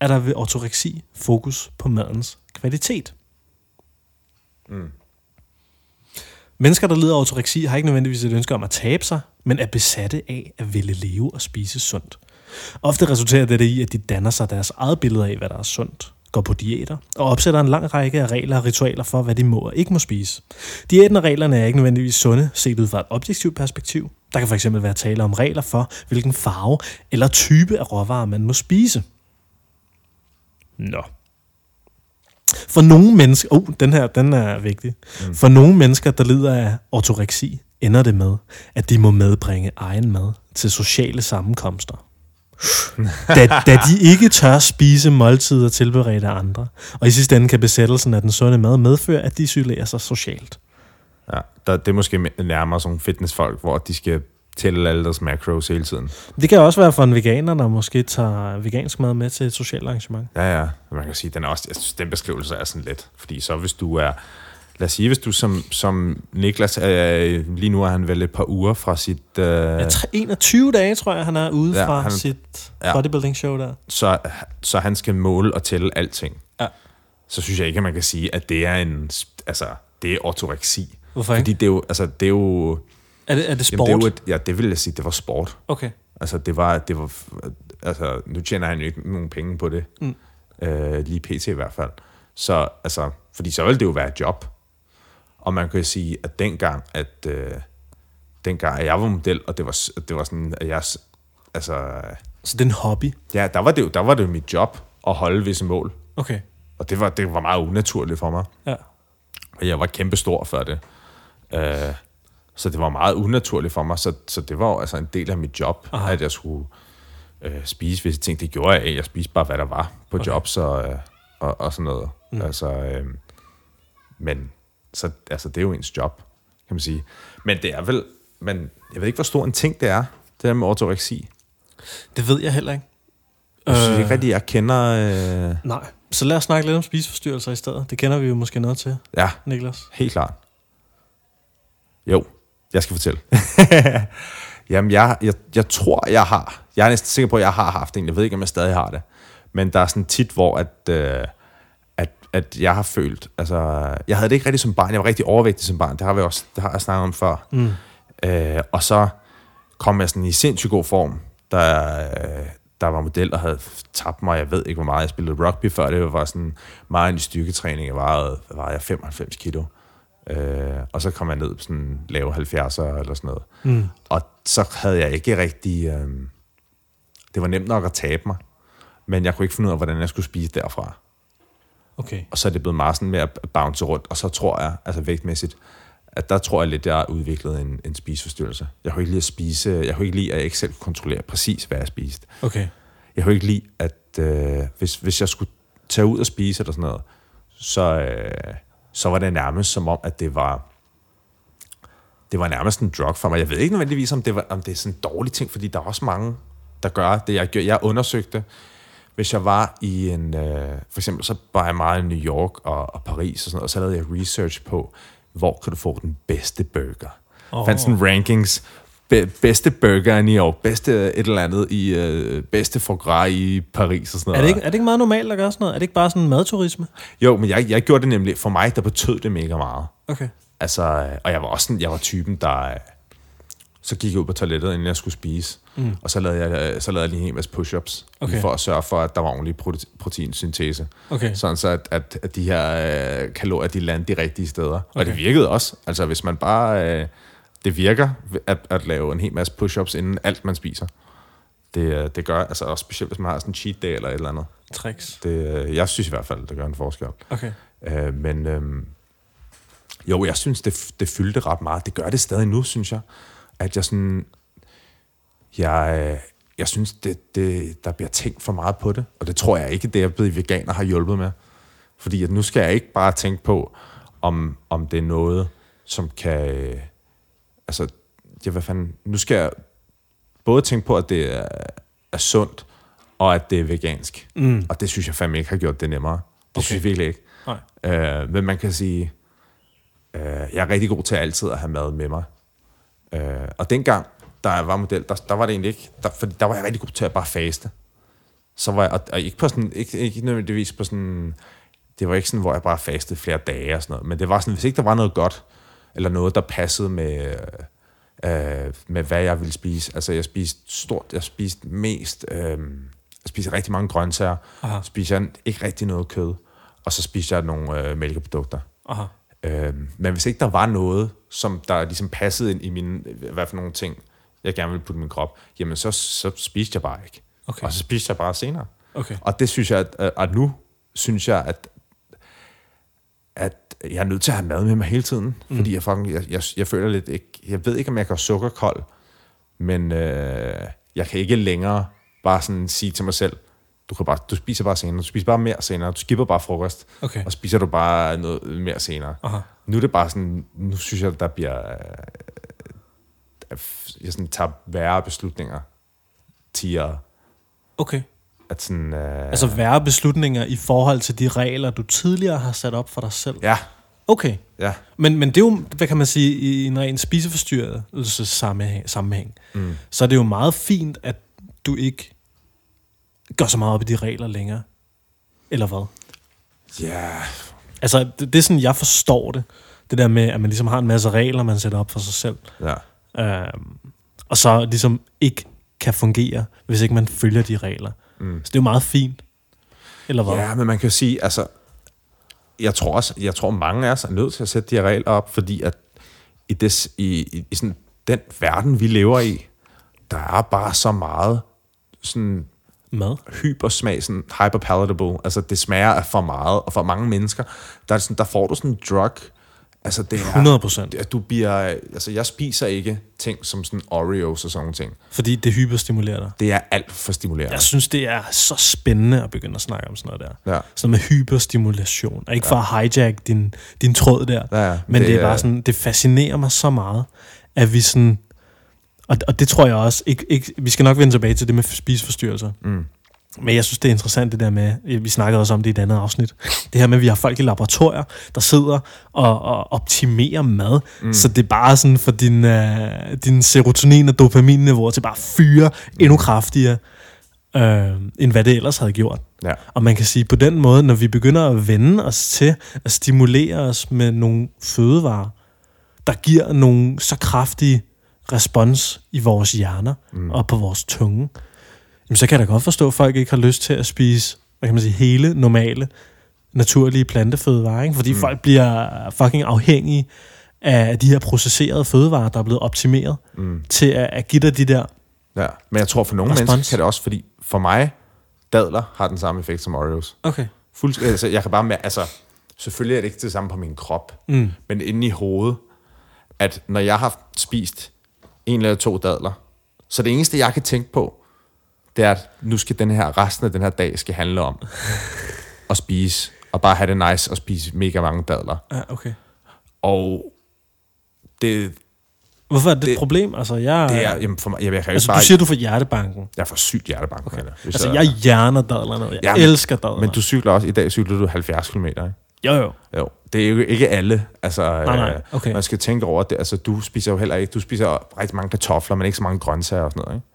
er der ved autoreksi fokus på madens kvalitet. Mm. Mennesker, der lider af autoreksi, har ikke nødvendigvis et ønske om at tabe sig, men er besatte af at ville leve og spise sundt. Ofte resulterer dette i, at de danner sig deres eget billede af, hvad der er sundt, går på diæter og opsætter en lang række af regler og ritualer for, hvad de må og ikke må spise. Diæten og reglerne er ikke nødvendigvis sunde, set ud fra et objektivt perspektiv. Der kan fx være tale om regler for, hvilken farve eller type af råvarer man må spise. Nå. For nogle mennesker, oh, den her, den er vigtig. Mm. For nogle mennesker, der lider af ortoreksi, ender det med, at de må medbringe egen mad til sociale sammenkomster. Da, da de ikke tør spise måltider tilberedt af andre. Og i sidste ende kan besættelsen af den sunde mad medføre, at de isolerer sig socialt. Ja, der, det er måske nærmere sådan fitnessfolk, hvor de skal tælle alle deres macros hele tiden. Det kan også være for en veganer, der måske tager vegansk mad med til et socialt arrangement. Ja, ja. Man kan sige, den er også, jeg synes, den beskrivelse er sådan lidt. Fordi så hvis du er, lad os sige, hvis du som, som Niklas, øh, lige nu er han vel et par uger fra sit, øh, Ja, tre- 21 dage, tror jeg, han er ude Ja, fra han- sit ja. bodybuilding show der. så, så han skal måle og tælle alting. Ja. Så synes jeg ikke, at man kan sige, at det er en, altså, det er ortoreksi. Hvorfor ikke? Fordi det er jo, altså, det er jo, Er det, er det sport? jamen, det er jo et, ja, det vil jeg sige, det var sport. Okay. Altså, det var, det var, altså, nu tjener han jo ikke nogen penge på det. Mm. Øh, lige pt i hvert fald. Så, altså, fordi så ville det jo være et job. Og man kan sige, at dengang, at, øh, dengang, at jeg var model, og det var, det var sådan, at jeg, altså, Så det er en hobby? ja, der var det jo, der var det jo mit job at holde visse mål. Okay. Og det var, det var meget unaturligt for mig. Ja. Og jeg var kæmpe stor før det. Øh, så det var meget unaturligt for mig. Så, så det var jo altså en del af mit job, Aha. At jeg skulle øh, spise visse ting. Det gjorde jeg ikke. Jeg spiste bare, hvad der var på Okay. job så, øh, og, og sådan noget. Mm. Altså, øh, men så, altså, det er jo ens job, kan man sige. Men det er vel... Men jeg ved ikke, hvor stor en ting det er, det der med ortoreksi. Det ved jeg heller ikke. Jeg synes ikke rigtig, jeg kender... Øh, Nej. Så lad os snakke lidt om spiseforstyrrelser i stedet. Det kender vi jo måske noget til, ja, Niklas. helt klart. Jo. Jeg skal fortælle. Jamen, jeg, jeg, jeg tror, jeg har. Jeg er næsten sikker på, at jeg har haft en. Jeg ved ikke, om jeg stadig har det. Men der er sådan tit, hvor at, øh, at, jeg har følt... Altså, jeg havde det ikke rigtig som barn. Jeg var rigtig overvægtig som barn. Det har, vi også, det har jeg snakket om før. Mm. Øh, og så kom jeg sådan i sindssygt god form, der, der var model, der havde tabt mig. Jeg ved ikke, hvor meget jeg spillede rugby før. Det var sådan meget en styrketræning. Jeg var, var jeg 95 kilo. Øh, og så kom jeg ned på sådan lave 70'er eller sådan noget. Mm. Og så havde jeg ikke rigtig... Øh, det var nemt nok at tabe mig, men jeg kunne ikke finde ud af, hvordan jeg skulle spise derfra. Okay. Og så er det blevet meget sådan med at bounce rundt, og så tror jeg, altså vægtmæssigt, at der tror jeg lidt, jeg har udviklet en, en spiseforstyrrelse. Jeg kunne ikke lide at spise, jeg kunne ikke lide, at jeg ikke selv kunne kontrollere præcis, hvad jeg spiste. Okay. Jeg kunne ikke lide, at øh, hvis, hvis jeg skulle tage ud og spise eller sådan noget, så, øh, så var det nærmest som om, at det var det var nærmest en drug for mig. Jeg ved ikke nødvendigvis, om det, var, om det er sådan en dårlig ting, fordi der er også mange, der gør det. Jeg, jeg undersøgte, hvis jeg var i en... Øh, for eksempel, så var jeg meget i New York og, og Paris og sådan noget, og så lavede jeg research på, hvor kan du få den bedste burger. Oh. Fandt sådan rankings. Be, bedste burger i New York, bedste et eller andet i øh, bedste foie gras i Paris og sådan noget. Er det, ikke, er det ikke meget normalt at gøre sådan noget? Er det ikke bare sådan madturisme? Jo, men jeg, jeg gjorde det nemlig, for mig, der betød det mega meget. Okay. Altså, øh, og jeg var også sådan, jeg var typen, der... øh, Så gik jeg ud på toilettet, inden jeg skulle spise. Mm. Og så lavede, jeg, øh, så lavede jeg lige en hel masse push-ups. Okay. For at sørge for, at der var ordentlig prote- proteinsyntese. Okay. Sådan så, at, at, at de her øh, kalorier, de landede de rigtige steder. Okay. Og det virkede også. Altså, hvis man bare... Øh, det virker at, at lave en hel masse push-ups inden alt, man spiser. Det, øh, det gør, altså også specielt, hvis man har sådan en cheat day eller et eller andet. Tricks. Det, øh, jeg synes i hvert fald, det gør en forskel. Okay. Øh, men øhm, jo, jeg synes, det, det fyldte ret meget. Det gør det stadig nu, synes jeg. At jeg sådan... Jeg, jeg synes, det, det, der bliver tænkt for meget på det. Og det tror jeg ikke, det jeg blevet veganer har hjulpet med. Fordi at nu skal jeg ikke bare tænke på, om, om det er noget, som kan... øh, Altså, ja, hvad fanden... Nu skal jeg både tænke på, at det er, er sundt, og at det er vegansk. Mm. Og det synes jeg fandme ikke har gjort det nemmere. Det. Okay. synes jeg virkelig ikke. Nej. Øh, men man kan sige, øh, jeg er rigtig god til altid at have mad med mig. Øh, og dengang, jeg var model, der, der var det egentlig ikke, der, fordi der var jeg rigtig god til at bare faste. Så var jeg, og, og ikke på sådan, ikke, ikke nødvendigvis på sådan, det var ikke sådan, hvor jeg bare fastede flere dage og sådan noget, men det var sådan, hvis ikke der var noget godt, eller noget, der passede med, øh, med hvad jeg ville spise. Altså, jeg spiste stort, jeg spiste mest, øh, jeg spiste rigtig mange grøntsager, Aha. spiste jeg ikke rigtig noget kød, og så spiste jeg nogle øh, mælkeprodukter. Aha. Øhm, men hvis ikke der var noget, som der ligesom passede ind i mine, hvad for nogle ting, jeg gerne ville putte i min krop, jamen så, så spiste jeg bare ikke. Okay. Og så spiste jeg bare senere. Okay. Og det synes jeg, at, at nu synes jeg, at, at jeg er nødt til at have mad med mig hele tiden. Mm. Fordi jeg, fucking, jeg, jeg, jeg føler lidt ikke, jeg ved ikke, om jeg kan sukkerkold, men øh, jeg kan ikke længere bare sådan sige til mig selv, du, kan bare, du spiser bare senere, du spiser bare mere senere, du skipper bare frokost, Okay. og spiser du bare noget mere senere. Aha. Nu er det bare sådan, nu synes jeg, der bliver, øh, jeg sådan tager værre beslutninger tiere. Okay. At sådan, øh, Altså værre beslutninger i forhold til de regler, du tidligere har sat op for dig selv. ja, Okay. ja, Men, men det er jo, hvad kan man sige, i en ren spiseforstyrrelse sammenhæng, sammenhæng mm. så er det jo meget fint, at du ikke går så meget op i de regler længere. Eller hvad? ja, Altså, det, det er sådan, jeg forstår det. Det der med, at man ligesom har en masse regler, man sætter op for sig selv. ja. Øhm, og så ligesom ikke kan fungere, hvis ikke man følger de regler. Mm. Så det er jo meget fint. Eller hvad? Ja, men man kan jo sige, altså, jeg tror også, jeg tror mange af os er nødt til at sætte de her regler op, fordi at i, des, i, i, i sådan den verden, vi lever i, der er bare så meget sådan Mad? hypersmag, sådan hyperpalatable. Altså, det smager af for meget, og for mange mennesker, der, er sådan, der får du sådan en drug. Altså, det er... 100 procent. At du bliver... Altså, jeg spiser ikke ting som sådan Oreos og sådan nogle ting. Fordi det hyperstimulerer dig. Det er alt for stimulerende. Jeg synes, det er så spændende at begynde at snakke om sådan noget der. Ja. Sådan med hyperstimulation. Og ikke for at hijack din, din tråd der. Ja, ja. Men det, Det er- bare sådan, det fascinerer mig så meget, at vi sådan... Og, og det tror jeg også, ikke, ikke, vi skal nok vende tilbage til det med spiseforstyrrelser. Mm. Men jeg synes, det er interessant det der med, vi snakkede også om det i et andet afsnit, det her med, at vi har folk i laboratorier, der sidder og, og optimerer mad, mm. så det er bare sådan for din, uh, din serotonin- og dopaminniveau til bare fyre endnu kraftigere, uh, end hvad det ellers havde gjort. Ja. Og man kan sige, på den måde, når vi begynder at vende os til at stimulere os med nogle fødevarer, der giver nogle så kraftige respons i vores hjerner mm. og på vores tunge, jamen, så kan jeg da godt forstå, at folk ikke har lyst til at spise, hvad kan man sige, hele, normale, naturlige plantefødevarer, ikke? fordi mm. folk bliver fucking afhængige af de her processerede fødevarer, der er blevet optimeret mm. til at, at give dig de der Ja, men jeg tror for nogle Respons. mennesker kan det også, fordi for mig, dadler har den samme effekt som Oreos. Okay. Fuldsk- altså, jeg kan bare mærke, altså, selvfølgelig er det ikke det samme på min krop, Mm. men inde i hovedet, at når jeg har spist en eller to dadler, så det eneste, jeg kan tænke på, det er, at nu skal den her, resten af den her dag skal handle om at spise, og bare have det nice og spise mega mange dadler. Ja, okay. Og det, Hvorfor er det, det et problem? Altså, jeg, det er, jamen for mig, jeg, jeg kan altså bare, du siger, du får hjertebanken. jeg får sygt hjertebank. Okay. Altså, jeg hjerner dadlerne. Jeg Jamen, elsker dadlerne. Men du cykler også, i dag cykler du 70 km, ikke? Jo, jo. Jo, det er jo ikke alle. Altså, Nej, nej, øh, okay. Man skal tænke over det. Altså, du spiser jo heller ikke... Du spiser rigtig mange kartofler, men ikke så mange grøntsager og sådan noget, ikke?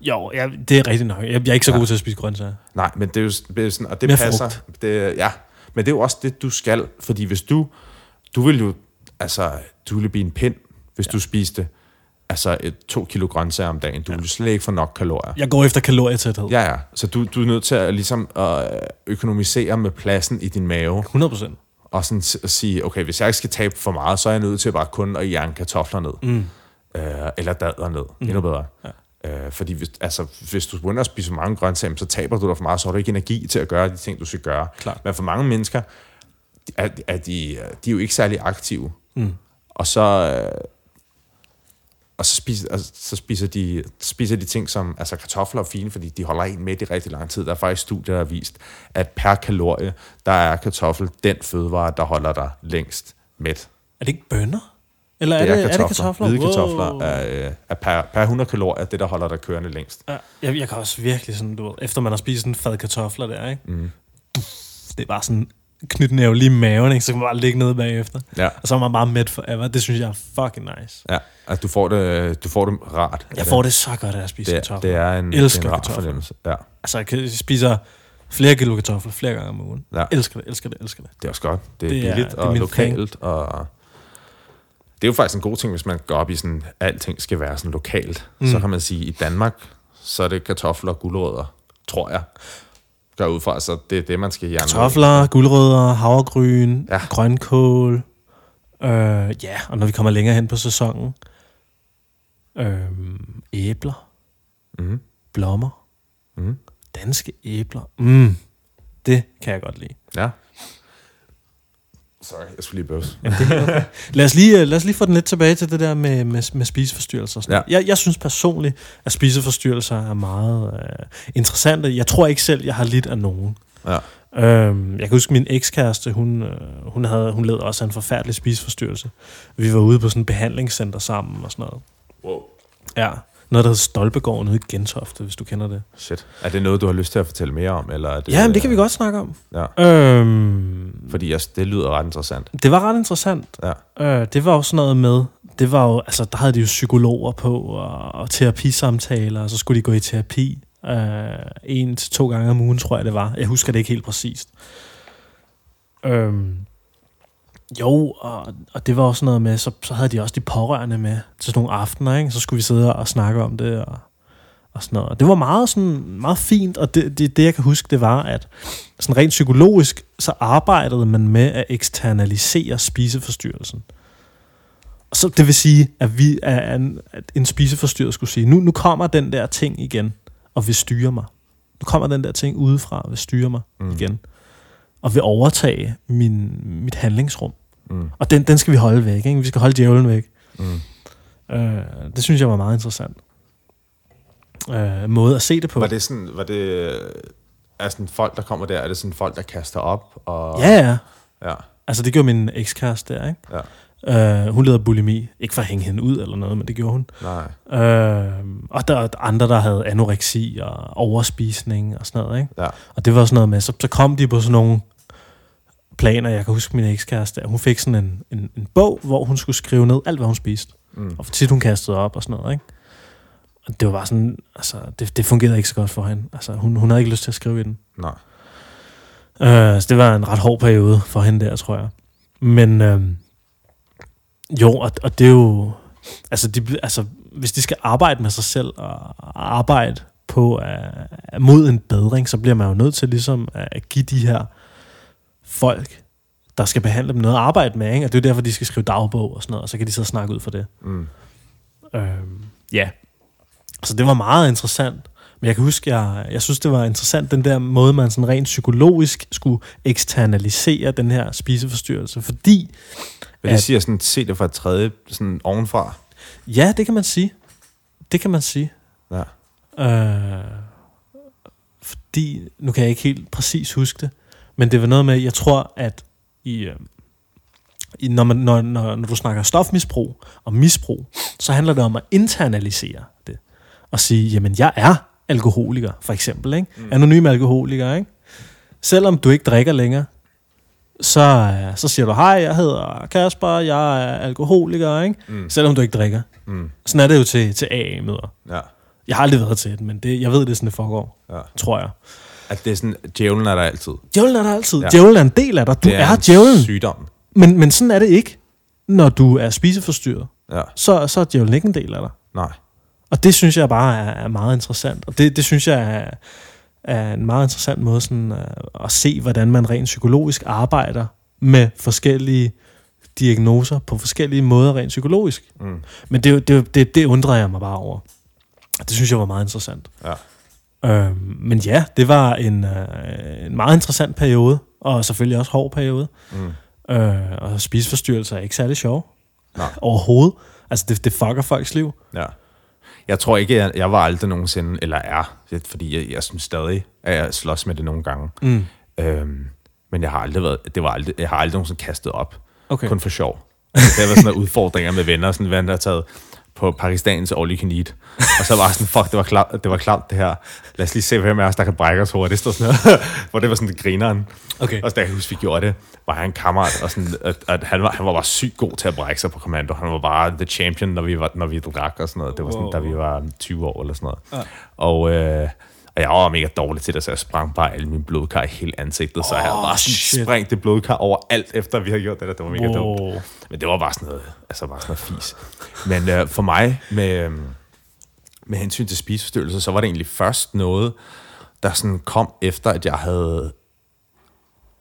Jo, ja, det er rigtigt nok. Jeg, jeg er ikke så Ja. god til at spise grøntsager. Nej, men det er jo det er sådan... Og det Mere passer... frugt. Det, ja, men det er jo også det, du skal. Fordi hvis du... Du vil jo... Altså, du ville blive en pind, hvis ja. du spiste altså et, to kilo grøntsager om dagen. Du ja. ville slet ikke få nok kalorier. Jeg går efter kalorietæthed. Ja, ja. Så du, du er nødt til at ligesom at økonomisere med pladsen i din mave. 100 procent. og sådan at sige, okay, hvis jeg ikke skal tabe for meget, så er jeg nødt til bare kun at jern kartofler ned. Mm. Øh, eller dadler ned. Mm. Endnu bedre. Ja. Øh, fordi hvis, altså, hvis du begynder at spise for mange grøntsager, så taber du dig for meget, så har du ikke energi til at gøre de ting, du skal gøre. Klart. Men for mange mennesker, er, er de, de er jo ikke særlig aktive. Mm. Og så... Og så spiser, altså, så spiser de, spiser de ting som, altså kartofler er fine, fordi de holder en med i rigtig lang tid. Der er faktisk studier, der har vist, at per kalorie, der er kartoffel den fødevare, der holder dig længst mæt. Er det ikke bønner? Eller er Det det, er er det kartofler. kartofler? Hvide kartofler Wow. er, øh, er per, per 100 kalorier det, der holder dig kørende længst. Ja, jeg, jeg kan også virkelig sådan, du ved, efter man har spist en fad kartofler der, ikke? Mm. Det er bare sådan knytnæve lige i maven, ikke? Så kan man bare ligge nede bagefter. Ja, Og så er man bare mæt forever. Det synes jeg er fucking nice. ja. Altså, du får det, du får det rart. Jeg får det så godt af at spise det, kartofler. det er en, Elsker det er en rar kartofler. fornemmelse. Ja, Altså, jeg spiser flere kilo kartofler flere gange om ugen. Ja. Elsker det, elsker det, elsker det. det er også godt. Det er Det er- billigt det er og lokalt. Og det er jo faktisk en god ting, hvis man går op i sådan, alting skal være sådan lokalt. Mm. Så kan man sige, i Danmark, så er det kartofler og gulerødder, tror jeg. Gør ud fra, så det er det, man skal hjerne. Kartofler, guldrødder, havregryn, Ja. grønkål. Øh, ja, og når vi kommer længere hen på sæsonen. Øh, æbler. Mhm. Blommer. Mhm. Danske æbler. Mm, det kan jeg godt lide. Ja. Sorry, jeg skulle lige bøvs. Lad os, lige, øh, lad os lige få den lidt tilbage til det der med, med, med spiseforstyrrelser. og Sådan. Ja. Jeg, jeg synes personligt, at spiseforstyrrelser er meget øh, interessante. Jeg tror ikke selv, jeg har lidt af nogen. Ja. Øhm, jeg kan huske, min ekskæreste, hun, øh, hun, havde, hun led også af en forfærdelig spiseforstyrrelse. Vi var ude på sådan et behandlingscenter sammen og sådan noget. Wow. Ja, noget, der hedder Stolpegården ude i Gentofte, hvis du kender det. Shit. Er det noget, du har lyst til at fortælle mere om? Eller er det, Ja, men det kan vi godt snakke om. Ja, Øhm, fordi jeg, det lyder ret interessant. det var ret interessant. Ja. Øh, det var jo sådan noget med, det var jo, altså der havde de jo psykologer på, og, og terapisamtaler, og så skulle de gå i terapi. Øh, en til to gange om ugen, tror jeg det var. Jeg husker det ikke helt præcist. Øhm, jo, og, og det var også noget med, så, så havde de også de pårørende med til sådan nogle aftener, ikke? Så skulle vi sidde og snakke om det, og, og sådan noget. Og det var meget, sådan, meget fint, og det, det, det, jeg kan huske, det var, at sådan rent psykologisk, så arbejdede man med at eksternalisere spiseforstyrrelsen. Og så det vil sige, at, vi, at en, at en spiseforstyrret skulle sige, nu, nu kommer den der ting igen, og vil styre mig. Nu kommer den der ting udefra, og vil styre mig mm. igen. Og vil overtage min, mit handlingsrum. Mm. Og den, den skal vi holde væk. Ikke? Vi skal holde djævlen væk. Mm. Øh, det synes jeg var meget interessant. Øh, måde at se det på. Var det sådan, var det, er sådan folk, der kommer der, er det sådan folk, der kaster op? Og, Ja, ja. ja. Altså, det gjorde min ekskæreste der, ikke? Ja. Uh, hun led af bulimi. Ikke for at hænge hende ud eller noget, men det gjorde hun. Nej. Uh, og der er andre, der havde anoreksi og overspisning og sådan noget. Ikke? Ja. Og det var sådan noget med, så, så kom de på sådan nogle planer. Jeg kan huske min ekskæreste, hun fik sådan en, en, en bog, hvor hun skulle skrive ned alt, hvad hun spiste. Mm. Og for tit hun kastede op og sådan noget, ikke? Og det var bare sådan, altså, det, det fungerede ikke så godt for hende. Altså, hun, hun havde ikke lyst til at skrive i den. Nej. Uh, så det var en ret hård periode for hende der, tror jeg. Men uh, jo, og, og det er jo... Altså, de, altså, hvis de skal arbejde med sig selv og arbejde på uh, mod en bedring, så bliver man jo nødt til ligesom at give de her folk, der skal behandle dem noget at arbejde med, ikke? og det er derfor, de skal skrive dagbog og sådan noget, og så kan de sidde og snakke ud for det. Mm. Øhm, ja. Så det var meget interessant. Men jeg kan huske, jeg, jeg synes, det var interessant, den der måde, man sådan rent psykologisk skulle eksternalisere den her spiseforstyrrelse. Fordi, Vil det At- sige at sådan, se det fra et tredje, sådan ovenfra? ja, det kan man sige. Det kan man sige. Ja. Øh, fordi, nu kan jeg ikke helt præcis huske det, men det var noget med, jeg tror, at i, øh, i, når, man, når, når, når du snakker stofmisbrug og misbrug, så handler det om at internalisere det. Og sige, jamen jeg er alkoholiker, for eksempel. Ikke? Mm. Anonym alkoholiker. Ikke? Selvom du ikke drikker længere, så, øh, så siger du, hej, jeg hedder Kasper, jeg er alkoholiker, ikke? Mm. selvom du ikke drikker. Mm. Sådan er det jo til, til AA-møder. Ja. Jeg har aldrig været til det, men det, jeg ved, det er sådan, det foregår, ja. tror jeg. At det er sådan, djævlen er der altid. Djævlen er der altid. Ja. Djævlen er en del af dig. Du det er, en djævlen. sygdom. Men, men sådan er det ikke, når du er spiseforstyrret. Ja. Så, så er djævlen ikke en del af dig. Nej. Og det synes jeg bare er, er meget interessant. Og det, det synes jeg er, er en meget interessant måde sådan, uh, at se, hvordan man rent psykologisk arbejder med forskellige diagnoser på forskellige måder rent psykologisk. Mm. Men det, det, det, det undrer jeg mig bare over. Det synes jeg var meget interessant. Ja. Øhm, men ja, det var en, øh, en meget interessant periode, og selvfølgelig også hård periode. Mm. Øh, og spiseforstyrrelser er ikke særlig sjov. Nej. Overhovedet. Altså, det, det fucker folks liv. Ja. Jeg tror ikke, jeg, jeg var aldrig nogensinde, eller er, fordi jeg, jeg synes stadig, at jeg slås med det nogle gange. Mm. Øhm, men jeg har aldrig været, det var aldrig, jeg har aldrig nogensinde kastet op. Okay. Kun for sjov. Det har været sådan nogle udfordringer med venner, sådan venner, der har taget på Pakistans All You Can Eat. Og så var sådan, fuck, det var klart, det var klart det her. Lad os lige se, hvem af os, der kan brække os hurtigt. Og sådan noget. Hvor det var sådan, det grineren. Okay. Og så da jeg husker, vi gjorde det, var han en kammerat, og sådan, at, at han, var, han var bare sygt god til at brække sig på kommando. Han var bare the champion, når vi, var, når vi drak og sådan noget. Det var sådan, Wow. da vi var 20 år eller sådan noget. Ja. Og, øh, og jeg var mega dårlig til det, så jeg sprang bare alle mine blodkar i hele ansigtet. Så jeg havde Åh, bare sådan shit. sprængt det blodkar over alt, efter vi havde gjort det der. Det var mega dumt. Wow. Men det var bare sådan noget, altså bare sådan noget fis. Men øh, for mig, med, øh, med hensyn til spiseforstyrrelser, så var det egentlig først noget, der sådan kom efter, at jeg havde,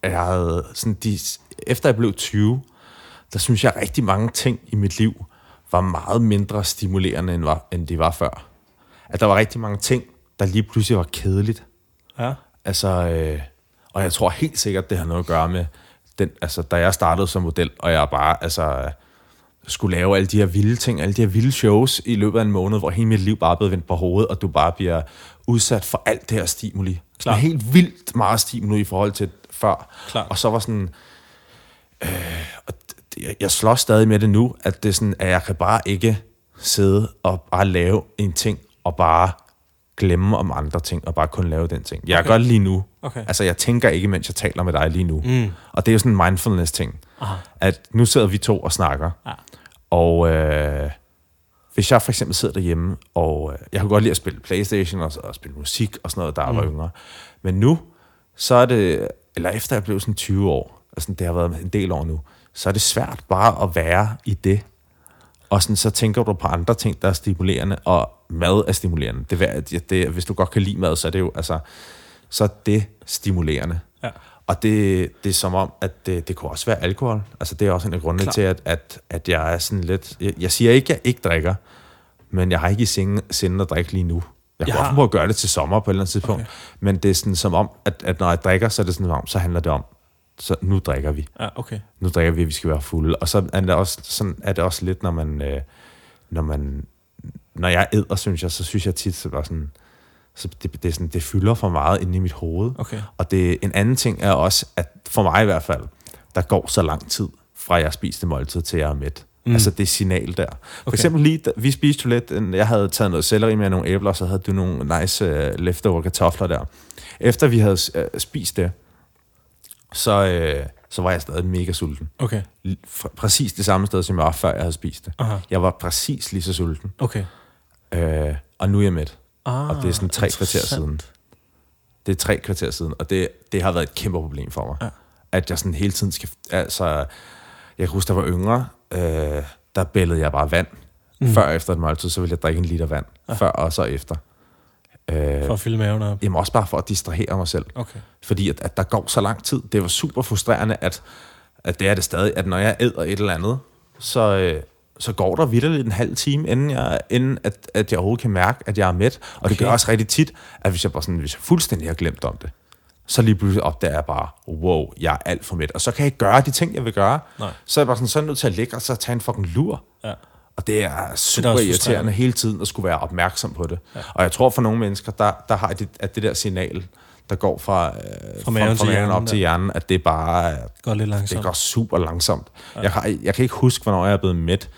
at jeg havde sådan de, efter jeg blev 20, der synes jeg, at rigtig mange ting i mit liv var meget mindre stimulerende, end, var, end de var før. At der var rigtig mange ting, der lige pludselig var kedeligt. Ja. Altså, øh, og jeg tror helt sikkert, det har noget at gøre med, den, altså, da jeg startede som model, og jeg bare altså, skulle lave alle de her vilde ting, alle de her vilde shows i løbet af en måned, hvor hele mit liv bare er blevet vendt på hovedet, og du bare bliver udsat for alt det her stimuli. Klar. Sådan helt vildt meget stimuli i forhold til før. Klar. Og så var sådan, øh, og jeg, jeg slås stadig med det nu, at det er sådan, at jeg kan bare ikke sidde og bare lave en ting, og bare glemme om andre ting, og bare kun lave den ting. Jeg Okay. gør det lige nu. Okay. Altså, jeg tænker ikke, mens jeg taler med dig lige nu. Mm. Og det er jo sådan en mindfulness-ting. Aha. At nu sidder vi to og snakker. Ja. Og øh, hvis jeg for eksempel sidder derhjemme, og øh, jeg kunne godt lide at spille Playstation og, og spille musik og sådan noget, da jeg var yngre. Men nu, så er det, eller efter jeg blev sådan 20 år, og sådan, det har været en del år nu, så er det svært bare at være i det. Og sådan, så tænker du på andre ting, der er stimulerende, og mad er stimulerende. Det, er- det, det, hvis du godt kan lide mad, så er det jo, altså, så er det stimulerende. Ja. Og det, det er som om, at det, det kunne også være alkohol. Altså det er også en af grundene Klar. til, at, at, at jeg er sådan lidt... Jeg, jeg siger ikke, at jeg ikke drikker, men jeg har ikke i sinde, sinde at drikke lige nu. Jeg Jeg kunne har- godt prøve at gøre det til sommer på et eller andet tidspunkt, Okay. okay. men det er sådan som om, at, at når jeg drikker, så er det sådan om, så handler det om, så nu drikker vi. Ja, okay. Nu drikker vi, at vi skal være fulde. Og så er det også, sådan er det også lidt, når man, øh, når man, når jeg æder, synes jeg, så synes jeg tit, så, bare sådan, så det, det, sådan, det fylder for meget inde i mit hoved. Okay. Og det, en anden ting er også, at for mig i hvert fald, der går så lang tid, fra jeg spiste måltid til jeg er mæt. Mm. Altså det signal der. For Okay. eksempel lige, da vi spiste jo lidt, en- jeg havde taget noget selleri med nogle æbler, og så havde du nogle nice uh, leftover kartofler der. Efter vi havde uh, spist det, så, uh, så var jeg stadig mega sulten. Okay. Fra, præcis det samme sted, som jeg var, før jeg havde spist det. Aha. Jeg var præcis lige så sulten. Okay. Uh, og nu er jeg mæt. Ah, Og det er sådan tre kvarter siden. Det er tre kvarter siden, og det, det har været et kæmpe problem for mig. Ja. At jeg sådan hele tiden skal... Altså, jeg kan huske, da jeg var yngre, øh, der bællede jeg bare vand. Mm. Før og efter et måltid, så ville jeg drikke en liter vand. Ja. Før og så efter. Øh, For at fylde maven op. jamen også bare for at distrahere mig selv. Okay. Fordi at, at der går så lang tid. Det var super frustrerende, at, at det er det stadig, at når jeg æder et eller andet, så, øh, så går der vidderligt en halv time, inden, jeg, inden at, at jeg overhovedet kan mærke, at jeg er mæt. Og okay. det gør også rigtig tit, at hvis jeg, bare sådan, hvis jeg fuldstændig har glemt om det, så lige pludselig opdager jeg bare, wow, jeg er alt for mæt. Og så kan jeg ikke gøre de ting, jeg vil gøre. Nej. Så er jeg bare sådan, så er jeg nødt til at ligge og så tage en fucking lur. Ja. Og det er super også irriterende frustrerende. hele tiden at skulle være opmærksom på det. Ja. Og jeg tror for nogle mennesker, der, der har det, at det der signal, der går fra, øh, Fra maven fra, til fra maven op der. til hjernen, at det bare Det går lidt det langsomt. går super langsomt. Ja. Jeg, kan, jeg kan ikke huske, hvornår jeg er blevet mæt.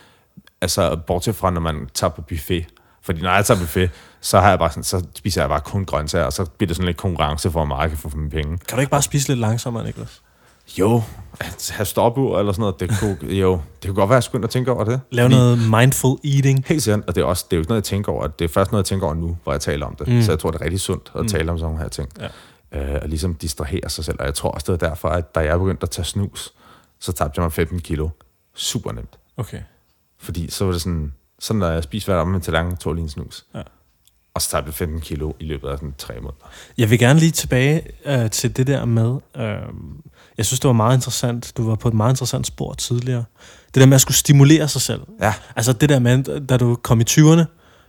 Altså, bortset fra, når man tager på buffet. Fordi når jeg tager buffet, så, har jeg bare sådan, så spiser jeg bare kun grøntsager, og så bliver det sådan lidt konkurrence for, meget jeg kan få for mine penge. Kan du ikke bare spise lidt langsommere, Niklas? Jo, at have stopur eller sådan noget, det kunne, jo, det kunne godt være, at jeg skulle ind og tænke over det. Lave noget mindful eating. Helt sikkert, og det er, også, det er jo ikke noget, jeg tænker over. Det er først noget, jeg tænker over nu, hvor jeg taler om det. Mm. Så jeg tror, det er rigtig sundt at mm. tale om sådan nogle her ting. Ja. Øh, og ligesom distrahere sig selv. Og jeg tror også, det er derfor, at da jeg begyndte at tage snus, så tabte jeg mig 15 kilo. Super nemt. Okay. Fordi så var det sådan, sådan når jeg spiste hver om en tallerken, tog lige en snus. Ja. Og så tabte jeg 15 kilo i løbet af sådan tre måneder. Jeg vil gerne lige tilbage øh, til det der med, øh, jeg synes, det var meget interessant, du var på et meget interessant spor tidligere. Det der med at skulle stimulere sig selv. Ja, Altså det der med, da du kom i 20'erne,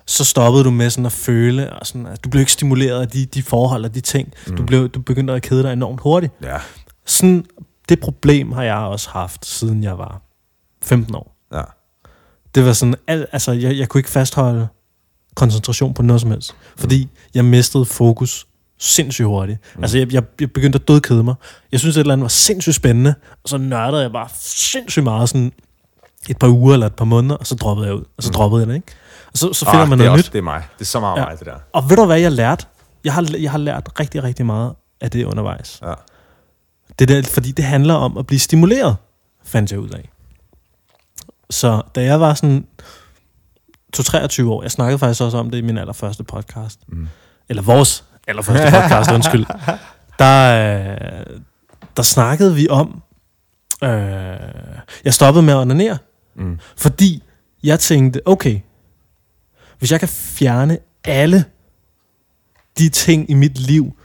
så stoppede du med sådan at føle, og sådan, at du blev ikke stimuleret af de, de forhold og de ting. Mm. Du, blev, du begyndte at kede dig enormt hurtigt. ja, Sådan, det problem har jeg også haft, siden jeg var 15 år. ja. Det var sådan, al, altså jeg, jeg kunne ikke fastholde koncentration på noget som helst, fordi jeg mistede fokus sindssygt hurtigt. Mm. Altså jeg, jeg, jeg begyndte at dødkede mig. Jeg synes, at et eller andet var sindssygt spændende, og så nørdede jeg bare sindssygt meget sådan et par uger eller et par måneder, og så droppede jeg ud, og så mm. droppede jeg det, ikke? Og så, så finder Ah, man det er noget også, nyt. Det er mig. Det er så meget ja. mig, det der. Og ved du hvad jeg lærte? Jeg har, jeg har lært rigtig, rigtig meget af det undervejs. Ja. Det der, fordi det handler om at blive stimuleret, fandt jeg ud af. Så da jeg var sådan 2-23 år, jeg snakkede faktisk også om det i min allerførste podcast, mm. eller vores allerførste podcast, undskyld, der, øh, der snakkede vi om, øh, jeg stoppede med at onanere, Mm. fordi jeg tænkte, okay, hvis jeg kan fjerne alle de ting i mit liv,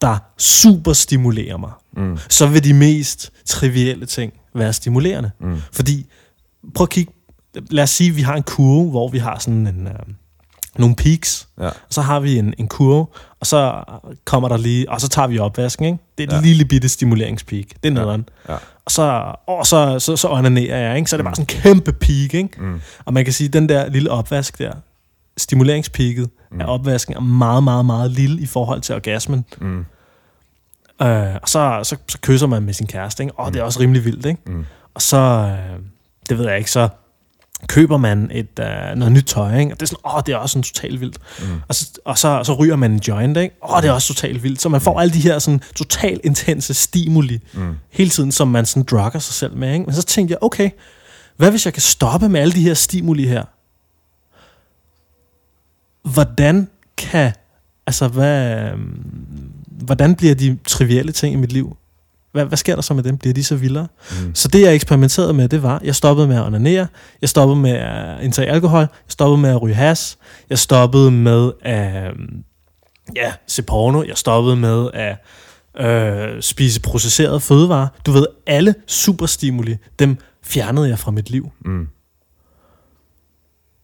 der super stimulerer mig, Mm. så vil de mest trivielle ting være stimulerende. Mm. Fordi, prøv at kigge, lad os sige, at vi har en kurve, hvor vi har sådan en, øh, nogle peaks, Ja. og så har vi en, en kurve, og så kommer der lige, og så tager vi opvasken, ikke? Det er et Ja. ja. lille bitte stimuleringspeak. Det er nederen. Ja. Og så, og så, så, så onanerer jeg, ikke? Så er det bare sådan en kæmpe peak, ikke? Mm. Og man kan sige, at den der lille opvask der, stimuleringspeaket mm. af opvasken er meget, meget, meget lille i forhold til orgasmen. Mm. Øh, og så, så, så kysser man med sin kæreste, ikke? Og det er også rimelig vildt, ikke? Mm. Og så, øh, det ved jeg ikke, så køber man et, øh, noget nyt tøj, ikke? Og det er sådan, åh, det er også sådan totalt vildt. Mm. Og, så, og så, så ryger man en joint, ikke? Åh, det er også totalt vildt. Så man får alle de her sådan totalt intense stimuli Mm. hele tiden, som man sådan drugger sig selv med, ikke? Men så tænkte jeg, okay, hvad hvis jeg kan stoppe med alle de her stimuli her? Hvordan kan, altså hvad, øhm, hvordan bliver de trivielle ting i mit liv? Hvad, hvad sker der så med dem? Bliver de så vildere? Mm. Så det, jeg eksperimenterede med, det var, jeg stoppede med at onanere, jeg stoppede med at indtage alkohol, jeg stoppede med at ryge has, jeg stoppede med at øhm, ja, se porno, jeg stoppede med at øh, spise processeret fødevarer. Du ved, alle superstimuli, dem fjernede jeg fra mit liv. Mm.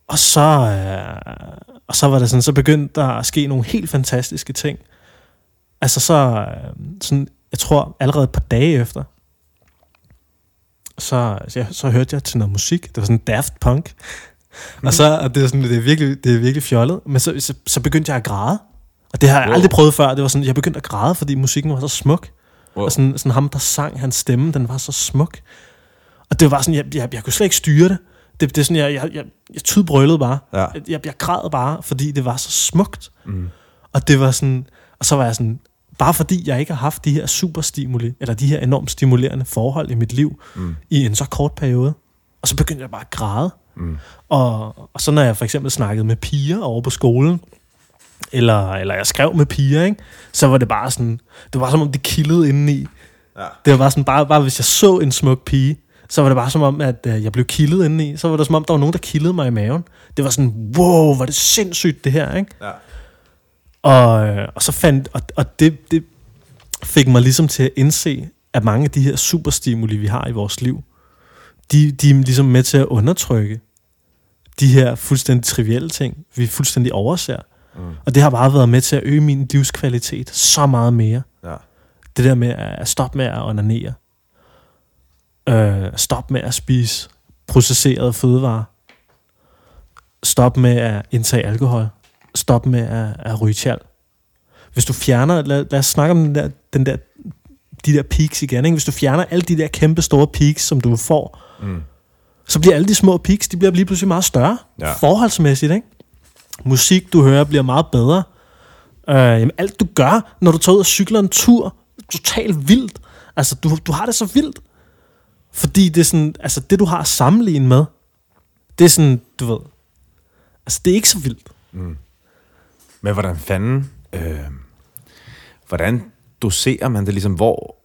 Og så, øh, og så var det sådan, så begyndte der at ske nogle helt fantastiske ting. Altså så, øh, sådan, jeg tror allerede et par dage efter, så, så, så hørte jeg til noget musik. Det var sådan Daft Punk. Mm. Og så, og det er, sådan, det, er virkelig, det er virkelig fjollet. Men så, så, så begyndte jeg at græde. Og det har jeg Wow. aldrig prøvet før. Det var sådan, jeg begyndte at græde, fordi musikken var så smuk. Wow. Og sådan, sådan ham, der sang, hans stemme, den var så smuk. Og det var sådan, jeg, jeg, jeg kunne slet ikke styre det. Det, det er sådan, jeg, jeg, jeg, jeg tydbrølede bare. Ja. Jeg, jeg, jeg græd bare, fordi det var så smukt. Mm. Og det var sådan, og så var jeg sådan, bare fordi jeg ikke har haft de her superstimuli, eller de her enormt stimulerende forhold i mit liv, Mm. i en så kort periode. Og så begyndte jeg bare at græde. Mm. Og, og så når jeg for eksempel snakkede med piger over på skolen, eller, eller jeg skrev med piger, ikke? så var det bare sådan, det var som om det kildede indeni. Ja. Det var bare sådan, bare, bare hvis jeg så en smuk pige, så var det bare som om, at øh, jeg blev kildet indeni. Så var det som om, der var nogen, der kildede mig i maven. Det var sådan, wow, er det sindssygt det her, ikke? Ja. Og, øh, og så fandt, og, og det, det fik mig ligesom til at indse, at mange af de her superstimuli, vi har i vores liv, de, de er ligesom med til at undertrykke de her fuldstændig trivielle ting, vi fuldstændig overser. Mm. Og det har bare været med til at øge min livskvalitet så meget mere. Ja. Det der med at stoppe med at onanere. Øh, stop med at spise processerede fødevarer. Stop med at indtage alkohol. Stop med at, at ryge tjal. Hvis du fjerner, lad, lad os snakke om den der, den der, de der peaks igen. Ikke? Hvis du fjerner alle de der kæmpe store peaks, som du får, Mm. så bliver alle de små peaks, de bliver lige pludselig meget større. Ja. Forholdsmæssigt, ikke? Musik, du hører, bliver meget bedre. Øh, jamen, alt du gør, når du tager ud og cykler en tur, totalt vildt. Altså, du, du har det så vildt. Fordi det er sådan, altså det du har at sammenligne med, det er sådan, du ved, altså det er ikke så vildt. Men hvordan fanden... Øh, hvordan doserer man det ligesom? Hvor...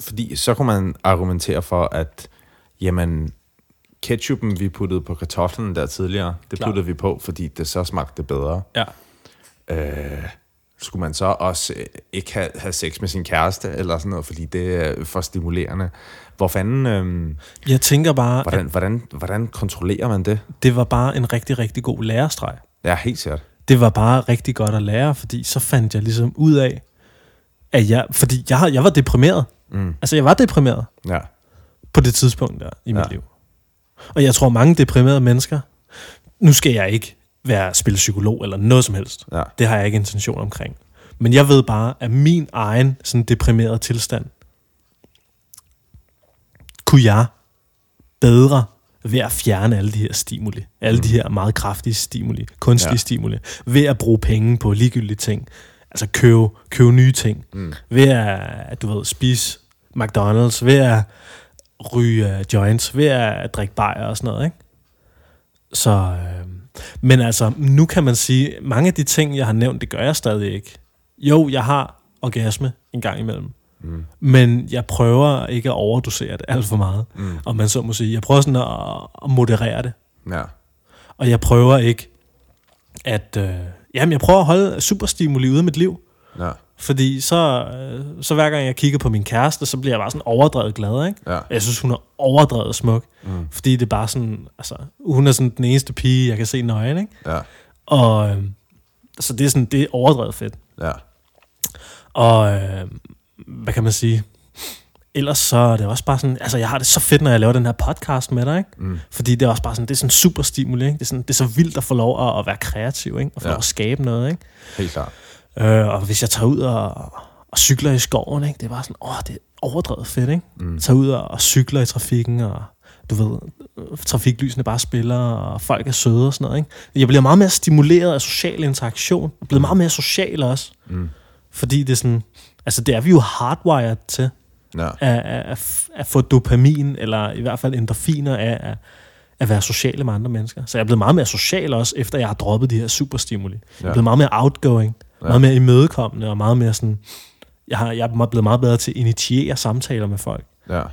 Fordi så kunne man argumentere for, at jamen, ketchupen, vi puttede på kartoflen der tidligere, det Klart. puttede vi på, fordi det så smagte bedre. Ja. Øh, skulle man så også øh, ikke have, have sex med sin kæreste, eller sådan noget, fordi det er for stimulerende. Hvor fanden... Øh, Jeg tænker bare, hvordan, hvordan, hvordan kontrollerer man det? det var bare en rigtig, rigtig god lærestreg. Ja, helt sikkert. Det var bare rigtig godt at lære, fordi så fandt jeg ligesom ud af, at jeg, fordi jeg, jeg var deprimeret. Mm. Altså jeg var deprimeret. Ja. på det tidspunkt der i mit Ja. liv. Og jeg tror, mange deprimerede mennesker, nu skal jeg ikke være spille psykolog eller noget som helst. Ja. Det har jeg ikke intention omkring. Men jeg ved bare, at min egen sådan deprimerede tilstand, kunne jeg bedre ved at fjerne alle de her stimuli. Alle de her meget kraftige stimuli, kunstige Ja. stimuli. Ved at bruge penge på ligegyldige ting. Altså købe, købe nye ting. Mm. Ved at, du ved, spise McDonald's. Ved at ryge uh, joints. Ved at drikke bajer og sådan noget, ikke? Så, øh, men altså, nu kan man sige, mange af de ting, jeg har nævnt, det gør jeg stadig ikke. Jo, jeg har orgasme en gang imellem. Mm. Men jeg prøver ikke at overdosere det alt for meget. Mm. Om man så må sige. Jeg prøver sådan at, moderere det. Ja. Og jeg prøver ikke at... Øh, jamen, jeg prøver at holde superstimuli ude af mit liv. Ja. Fordi så, øh, så hver gang jeg kigger på min kæreste, så bliver jeg bare sådan overdrevet glad, ikke? Ja. Jeg synes, hun er overdrevet smuk. Mm. Fordi det er bare sådan... Altså, hun er sådan den eneste pige, jeg kan se nøgen, ikke? Ja. Og... Øh, så det er sådan, det er overdrevet fedt. Ja. Og øh, hvad kan man sige? Ellers så er det også bare sådan, altså jeg har det så fedt, når jeg laver den her podcast med dig, ikke? Mm. Fordi det er også bare sådan, det er sådan super stimuli, ikke? Det er, sådan, det er så vildt at få lov at, at være kreativ, ikke? Og få Ja. lov at skabe noget, ikke? Helt klart. Øh, og hvis jeg tager ud og, og cykler i skoven, ikke? Det er bare sådan, åh, det er overdrevet fedt, ikke? Mm. Tager ud og, og cykler i trafikken, og du ved, trafiklysene bare spiller, og folk er søde og sådan noget, ikke? Jeg bliver meget mere stimuleret af social interaktion. Jeg er blevet meget mere social også. Mm. Fordi det er sådan, altså det er vi jo hardwired til, Ja. at, at, at, få dopamin, eller i hvert fald endorfiner af at, at være sociale med andre mennesker. Så jeg er blevet meget mere social også, efter jeg har droppet de her superstimuli. Ja. Jeg er blevet meget mere outgoing, ja. meget mere imødekommende, og meget mere sådan, jeg, har, jeg er blevet meget bedre til at initiere samtaler med folk. Ja. Jeg er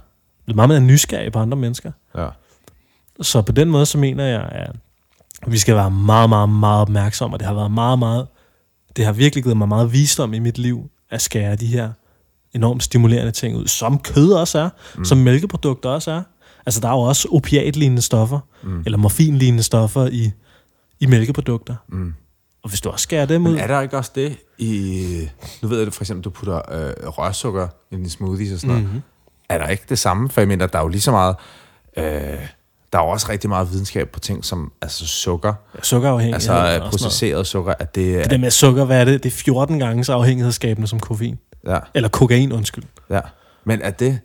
blevet meget mere nysgerrig på andre mennesker. Ja. Så på den måde, så mener jeg, at vi skal være meget, meget, meget opmærksomme, og det har været meget, meget, det har virkelig givet mig meget visdom i mit liv, at skære de her enormt stimulerende ting ud, som kød også er, mm. som mælkeprodukter også er. Altså, der er jo også opiatlignende stoffer, mm. eller morfinlignende stoffer i, i mælkeprodukter. Mm. Og hvis du også skærer dem ud... Men er der ikke også det i... Nu ved jeg det for eksempel, du putter øh, rørsukker i dine smoothies og sådan noget. Mhm. Er der ikke det samme? For jeg mener, der er jo lige så meget... Øh, der er jo også rigtig meget videnskab på ting som altså sukker, Sukkerafhængighed. altså processeret sukker, at det, Det der med sukker, hvad er det? Det er 14 gange så afhængighedsskabende som koffein. ja, Eller kokain, undskyld. ja. Men er det,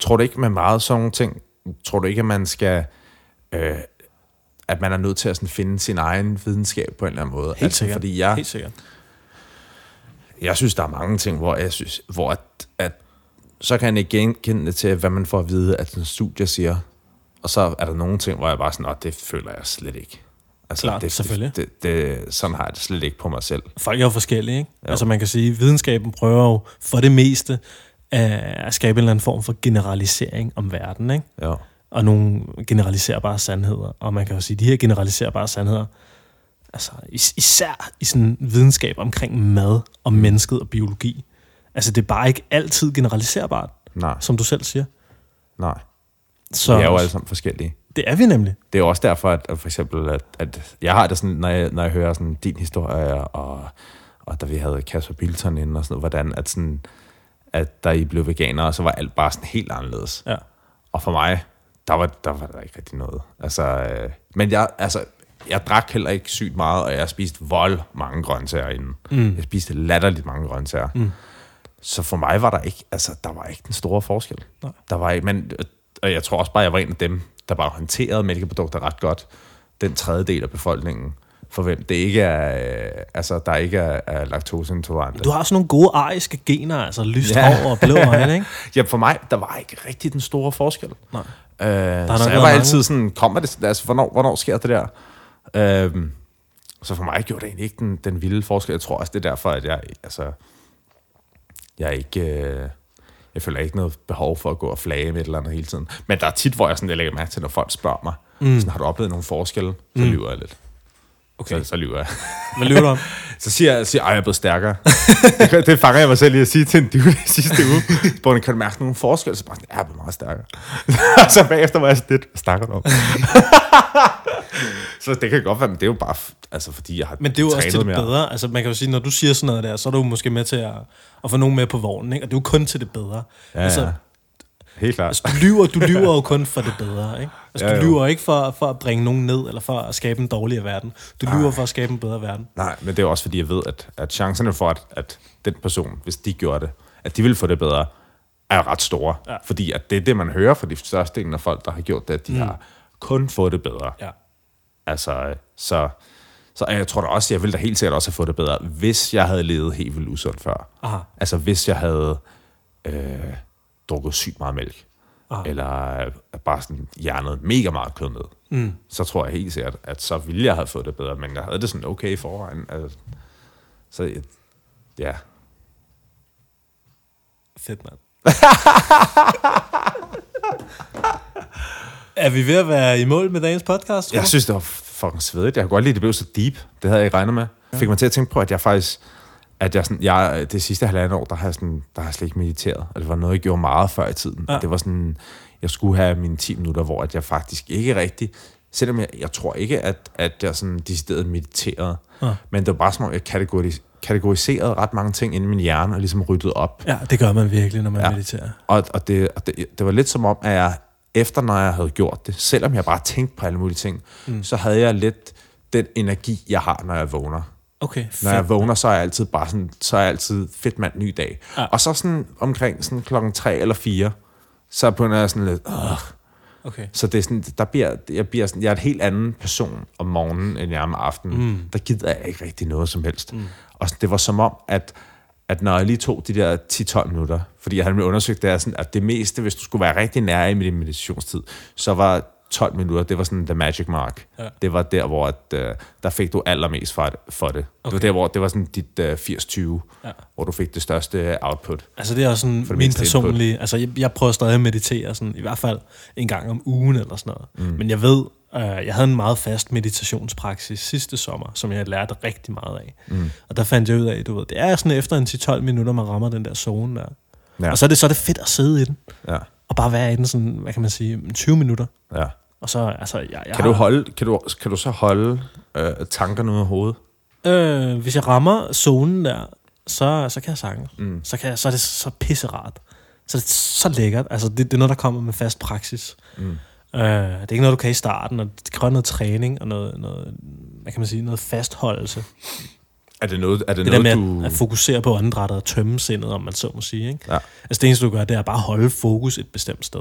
tror du ikke med meget sådan nogle ting, tror du ikke, at man skal... Øh, at man er nødt til at sådan finde sin egen videnskab på en eller anden måde. Helt sikkert. Fordi jeg, Helt sikkert. jeg synes, der er mange ting, hvor jeg synes, hvor at, at så kan jeg ikke genkende det til, hvad man får at vide, at en studie siger. Og så er der nogle ting, hvor jeg bare sådan, at det føler jeg slet ikke. Altså, Klart, det, selvfølgelig. Det, det, sådan har jeg det slet ikke på mig selv. Folk er jo forskellige, ikke? Jo. Altså man kan sige, videnskaben prøver jo for det meste at skabe en eller anden form for generalisering om verden, ikke? Ja. Og nogle generaliserbare sandheder. Og man kan jo sige, at de her generaliserbare sandheder, altså is- især i sådan videnskab omkring mad og mennesket og biologi, altså det er bare ikke altid generaliserbart, Nej, som du selv siger. nej. Så Vi er jo alle sammen forskellige. det er vi nemlig. det er også derfor, at, at for eksempel, at, at jeg har det sådan, når jeg, når jeg hører sådan din historie, og, og da vi havde Kasper Bilton inde og sådan noget, hvordan at, sådan, at da I blev veganere, så var alt bare sådan helt anderledes. Ja. Og for mig, der var der, var der ikke rigtig noget. Altså, øh, men jeg, altså, jeg drak heller ikke sygt meget, og jeg spiste vold mange grøntsager inden. Mm. Jeg spiste latterligt mange grøntsager. Mm. Så for mig var der ikke, altså, der var ikke den store forskel. Nej. Der var ikke, men, og jeg tror også bare, jeg var en af dem, der bare håndterede mælkeprodukter ret godt. Den tredjedel af befolkningen, for hvem det ikke er, øh, altså, der ikke er, er laktoseintolerante. Du har sådan nogle gode ariske gener, altså lyst Ja. hår og blå øjne, ikke? Ja, for mig, der var ikke rigtig den store forskel. Nej. Øh, nok så jeg var mange- altid sådan, kommer det, altså, hvornår, hvornår sker det der? Øh, så for mig gjorde det egentlig ikke den, den vilde forskel. Jeg tror også, det er derfor, at jeg, altså, jeg ikke, øh, jeg føler ikke noget behov for at gå og flage med et eller andet hele tiden. Men der er tit, hvor jeg, sådan, jeg lægger mærke til, når folk spørger mig, mm. sådan, har du oplevet nogle forskelle? Så mm. lyver jeg lidt. Okay. Så, så lyver jeg. Hvad lyver du om? Så siger jeg, siger, at jeg er blevet stærkere. det, det fanger jeg mig selv i at sige til en dude sidste uge. Hvor kan du mærke nogle forskelle? Så bare sådan, jeg er blevet meget stærkere. så bagefter var jeg sådan lidt, hvad snakker du om? så det kan godt være, men det er jo bare, altså fordi jeg har Men det er jo også til det mere. bedre. Altså man kan jo sige, når du siger sådan noget der, så er du måske med til at, at få nogen med på vognen, ikke? Og det er jo kun til det bedre. Ja, altså, ja. Helt klart. altså, du lyver, du lyver jo kun for det bedre, ikke? Altså, Ja, du jo. lyver ikke for, for at bringe nogen ned, eller for at skabe en dårligere verden. Du lyver for at skabe en bedre verden. Nej, men det er jo også fordi, jeg ved, at, at chancerne for, at, at den person, hvis de gjorde det, at de ville få det bedre, er ret store. Ja. Fordi at det er det, man hører fra de største af folk, der har gjort det, at de mm. har kun fået det bedre. Ja. Altså, så, så jeg tror da også, jeg ville da helt sikkert også have fået det bedre, hvis jeg havde levet helt vildt usundt før. Aha. Altså, hvis jeg havde øh, drukket sygt meget mælk, Aha. eller bare sådan hjernet mega meget kød ned, Mm. så tror jeg helt sikkert, at så ville jeg have fået det bedre, men jeg havde det sådan okay i forvejen. Altså, så ja, Fedt, mand. er vi ved at være i mål med dagens podcast? tror jeg synes, det var fucking svedigt. Jeg kunne godt lide, at det blev så deep. Det havde jeg ikke regnet med. Fik mig til at tænke på, at jeg faktisk at jeg, sådan, jeg, det sidste halvandet år, der har jeg, sådan, der har jeg slet ikke mediteret. Og det var noget, jeg gjorde meget før i tiden. Ja. Det var sådan, jeg skulle have mine 10 minutter, hvor at jeg faktisk ikke rigtig, selvom jeg, jeg tror ikke, at, at jeg sådan decideret mediterede, Ja. men det var bare som om, jeg kategoris, kategoriserede ret mange ting inde i min hjerne, og ligesom ryddede op. Ja, det gør man virkelig, når man. Ja. mediterer. Og, og, det, og det, det var lidt som om, at jeg efter, når jeg havde gjort det, selvom jeg bare tænkte på alle mulige ting, mm. så havde jeg lidt den energi, jeg har, når jeg vågner. Okay, Når fedt. jeg vågner, så er jeg altid bare sådan, så er jeg altid fedt mand, ny dag. Ja. Og så sådan omkring sådan klokken tre eller fire, så begynder jeg sådan lidt, Åh. Okay. så det er sådan, der bliver, jeg, bliver sådan, jeg er en helt anden person om morgenen, end jeg er om aftenen. Mm. Der gider jeg ikke rigtig noget som helst. Mm. Og det var som om, at, at når jeg lige tog de der 10-12 minutter, fordi jeg havde undersøgt, det er sådan, at det meste, hvis du skulle være rigtig nær i med din meditationstid, så var 12 minutter, det var sådan the magic mark. Ja. Det var der, hvor at, øh, der fik du allermest for, for det. Okay. Det var der, hvor det var sådan dit øh, 80-20, Ja. hvor du fik det største output. Altså det er også sådan min mindste input. personlige... Altså jeg, jeg prøver stadig at meditere sådan, i hvert fald en gang om ugen eller sådan noget. Mm. Men jeg ved, øh, jeg havde en meget fast meditationspraksis sidste sommer, som jeg lærte rigtig meget af. Mm. Og der fandt jeg ud af, du ved, det er sådan efter en 10-12 minutter, man rammer den der zone der. Ja. Og så er, det, så er det fedt at sidde i den, Ja. Og bare være i den sådan, hvad kan man sige, 20 minutter. ja. Og så, altså, jeg, jeg Kan, du holde, kan, du, kan du så holde øh, tankerne ud af hovedet? Øh, hvis jeg rammer zonen der, så, så kan jeg sange. Mm. Så, kan jeg, så er det så pisserart. Så er det så lækkert. Altså, det, det er noget, der kommer med fast praksis. Mm. Øh, det er ikke noget, du kan i starten, og det kræver noget træning og noget, noget hvad kan man sige, noget fastholdelse. Er det noget, er det Det der noget med du... at, at fokusere på åndedrættet og tømme sindet, om man så må sige. Ikke? Ja. Altså det eneste, du gør, det er bare at holde fokus et bestemt sted.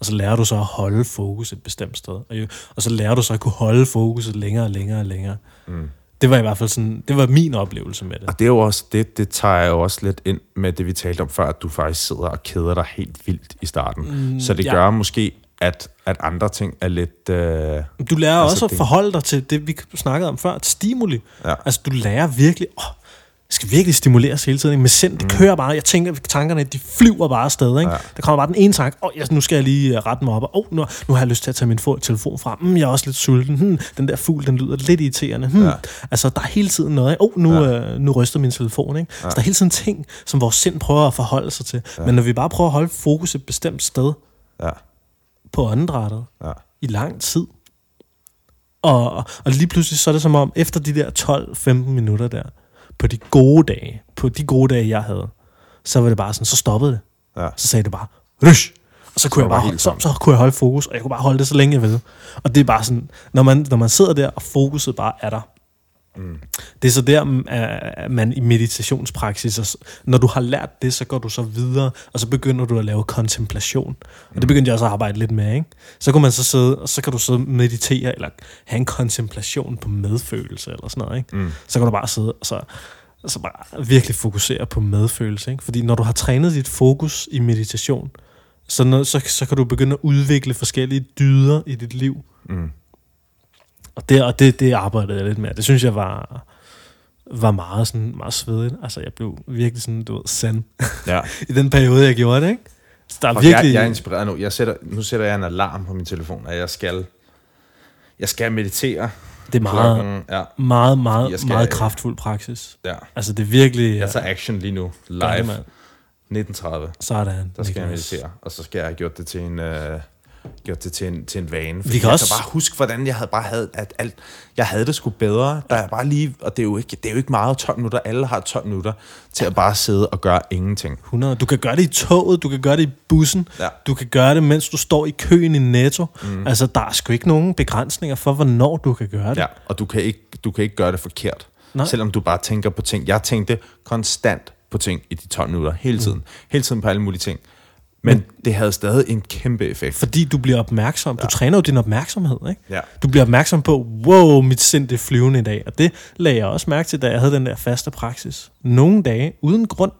Og så lærer du så at holde fokus et bestemt sted. Og, jo, og så lærer du så at kunne holde fokuset længere og længere og længere. Mm. Det var i hvert fald sådan, det var min oplevelse med det. Og det er jo også, det, det tager jeg jo også lidt ind med det, vi talte om før, at du faktisk sidder og keder dig helt vildt i starten. Mm, så det ja. gør måske, at, at andre ting er lidt... Øh, Du lærer Altså, også at det- forholde dig til det, vi snakkede om før, et stimuli. Ja. Altså, du lærer virkelig, åh, jeg skal virkelig stimuleres hele tiden. Men sind, det kører bare. Jeg tænker, tankerne, de flyver bare afsted. Ikke? Ja. Der kommer bare den ene tanke, åh, jeg, nu skal jeg lige øh, rette mig op. Og, åh, nu, nu har jeg lyst til at tage min fo- telefon frem. Mm, jeg er også lidt sulten. Hmm, den der fugl, den lyder lidt irriterende. Hmm. Ja. Altså, der er hele tiden noget. Ikke? Åh, nu, Ja. øh, nu ryster min telefon. Ikke? Så der er hele tiden ting, som vores sind prøver at forholde sig til. Men når vi bare prøver at holde fokus et bestemt sted ja, på åndedrættet, ja, i lang tid. Og, og lige pludselig så er det som om, efter de der 12-15 minutter der, på de gode dage, på de gode dage, jeg havde, så var det bare sådan, så stoppede det. ja. Så sagde det bare, rysh! Og så kunne, jeg var bare, helt holde, så, så kunne jeg holde fokus, og jeg kunne bare holde det så længe jeg ville. Og det er bare sådan, når man, når man sidder der, og fokuset bare er der, Mm. det er så der, mm, at man i meditationspraksis, og når du har lært det, så går du så videre, og så begynder du at lave kontemplation. Og det begyndte jeg også at arbejde lidt med, ikke? Så kan man så sidde, og så kan du sidde og meditere, eller have en kontemplation på medfølelse, eller sådan noget, ikke? Mm. Så kan du bare sidde, og så, så bare virkelig fokusere på medfølelse, ikke? Fordi når du har trænet dit fokus i meditation, så, når, så, så kan du begynde at udvikle forskellige dyder i dit liv, Mm. Og det, og det, det arbejdede jeg lidt med. Det synes jeg var, var meget, sådan, meget svedigt. Altså, jeg blev virkelig sådan, du ved, sand Ja. i den periode, jeg gjorde det, ikke? Så der er virkelig... Jeg, jeg er inspireret nu. Jeg sætter, nu sætter jeg en alarm på min telefon, at jeg skal, jeg skal meditere. det er meget, Klokken, ja, meget, meget, Jeg skal- meget kraftfuld praksis. ja. Altså, det er virkelig... Jeg tager action lige nu, live, mand. 1930. Sådan. Der skal jeg Niklas. meditere, og så skal jeg have gjort det til en, øh, gjort det til en, til en vane. Fordi Vi kan jeg også- kan bare huske, hvordan jeg havde bare havde, at alt, jeg havde det sgu bedre. Der er bare lige, og det er, jo ikke, det er jo ikke meget 12 minutter. Alle har 12 minutter til at bare sidde og gøre ingenting. 100. Du kan gøre det i toget, du kan gøre det i bussen, Ja. du kan gøre det, mens du står i køen i Netto. Mm. Altså, der er sgu ikke nogen begrænsninger for, hvornår du kan gøre det. Ja, og du kan ikke, du kan ikke gøre det forkert. Nej. Selvom du bare tænker på ting. Jeg tænkte konstant på ting i de 12 minutter. Hele tiden. Mm. Hele tiden på alle mulige ting. Men, det havde stadig en kæmpe effekt. Fordi du bliver opmærksom. Du træner jo din opmærksomhed, ikke? Ja. Du bliver opmærksom på, wow, mit sind det flyvende i dag. Og det lagde jeg også mærke til, da jeg havde den der faste praksis. Nogle dage, uden grund,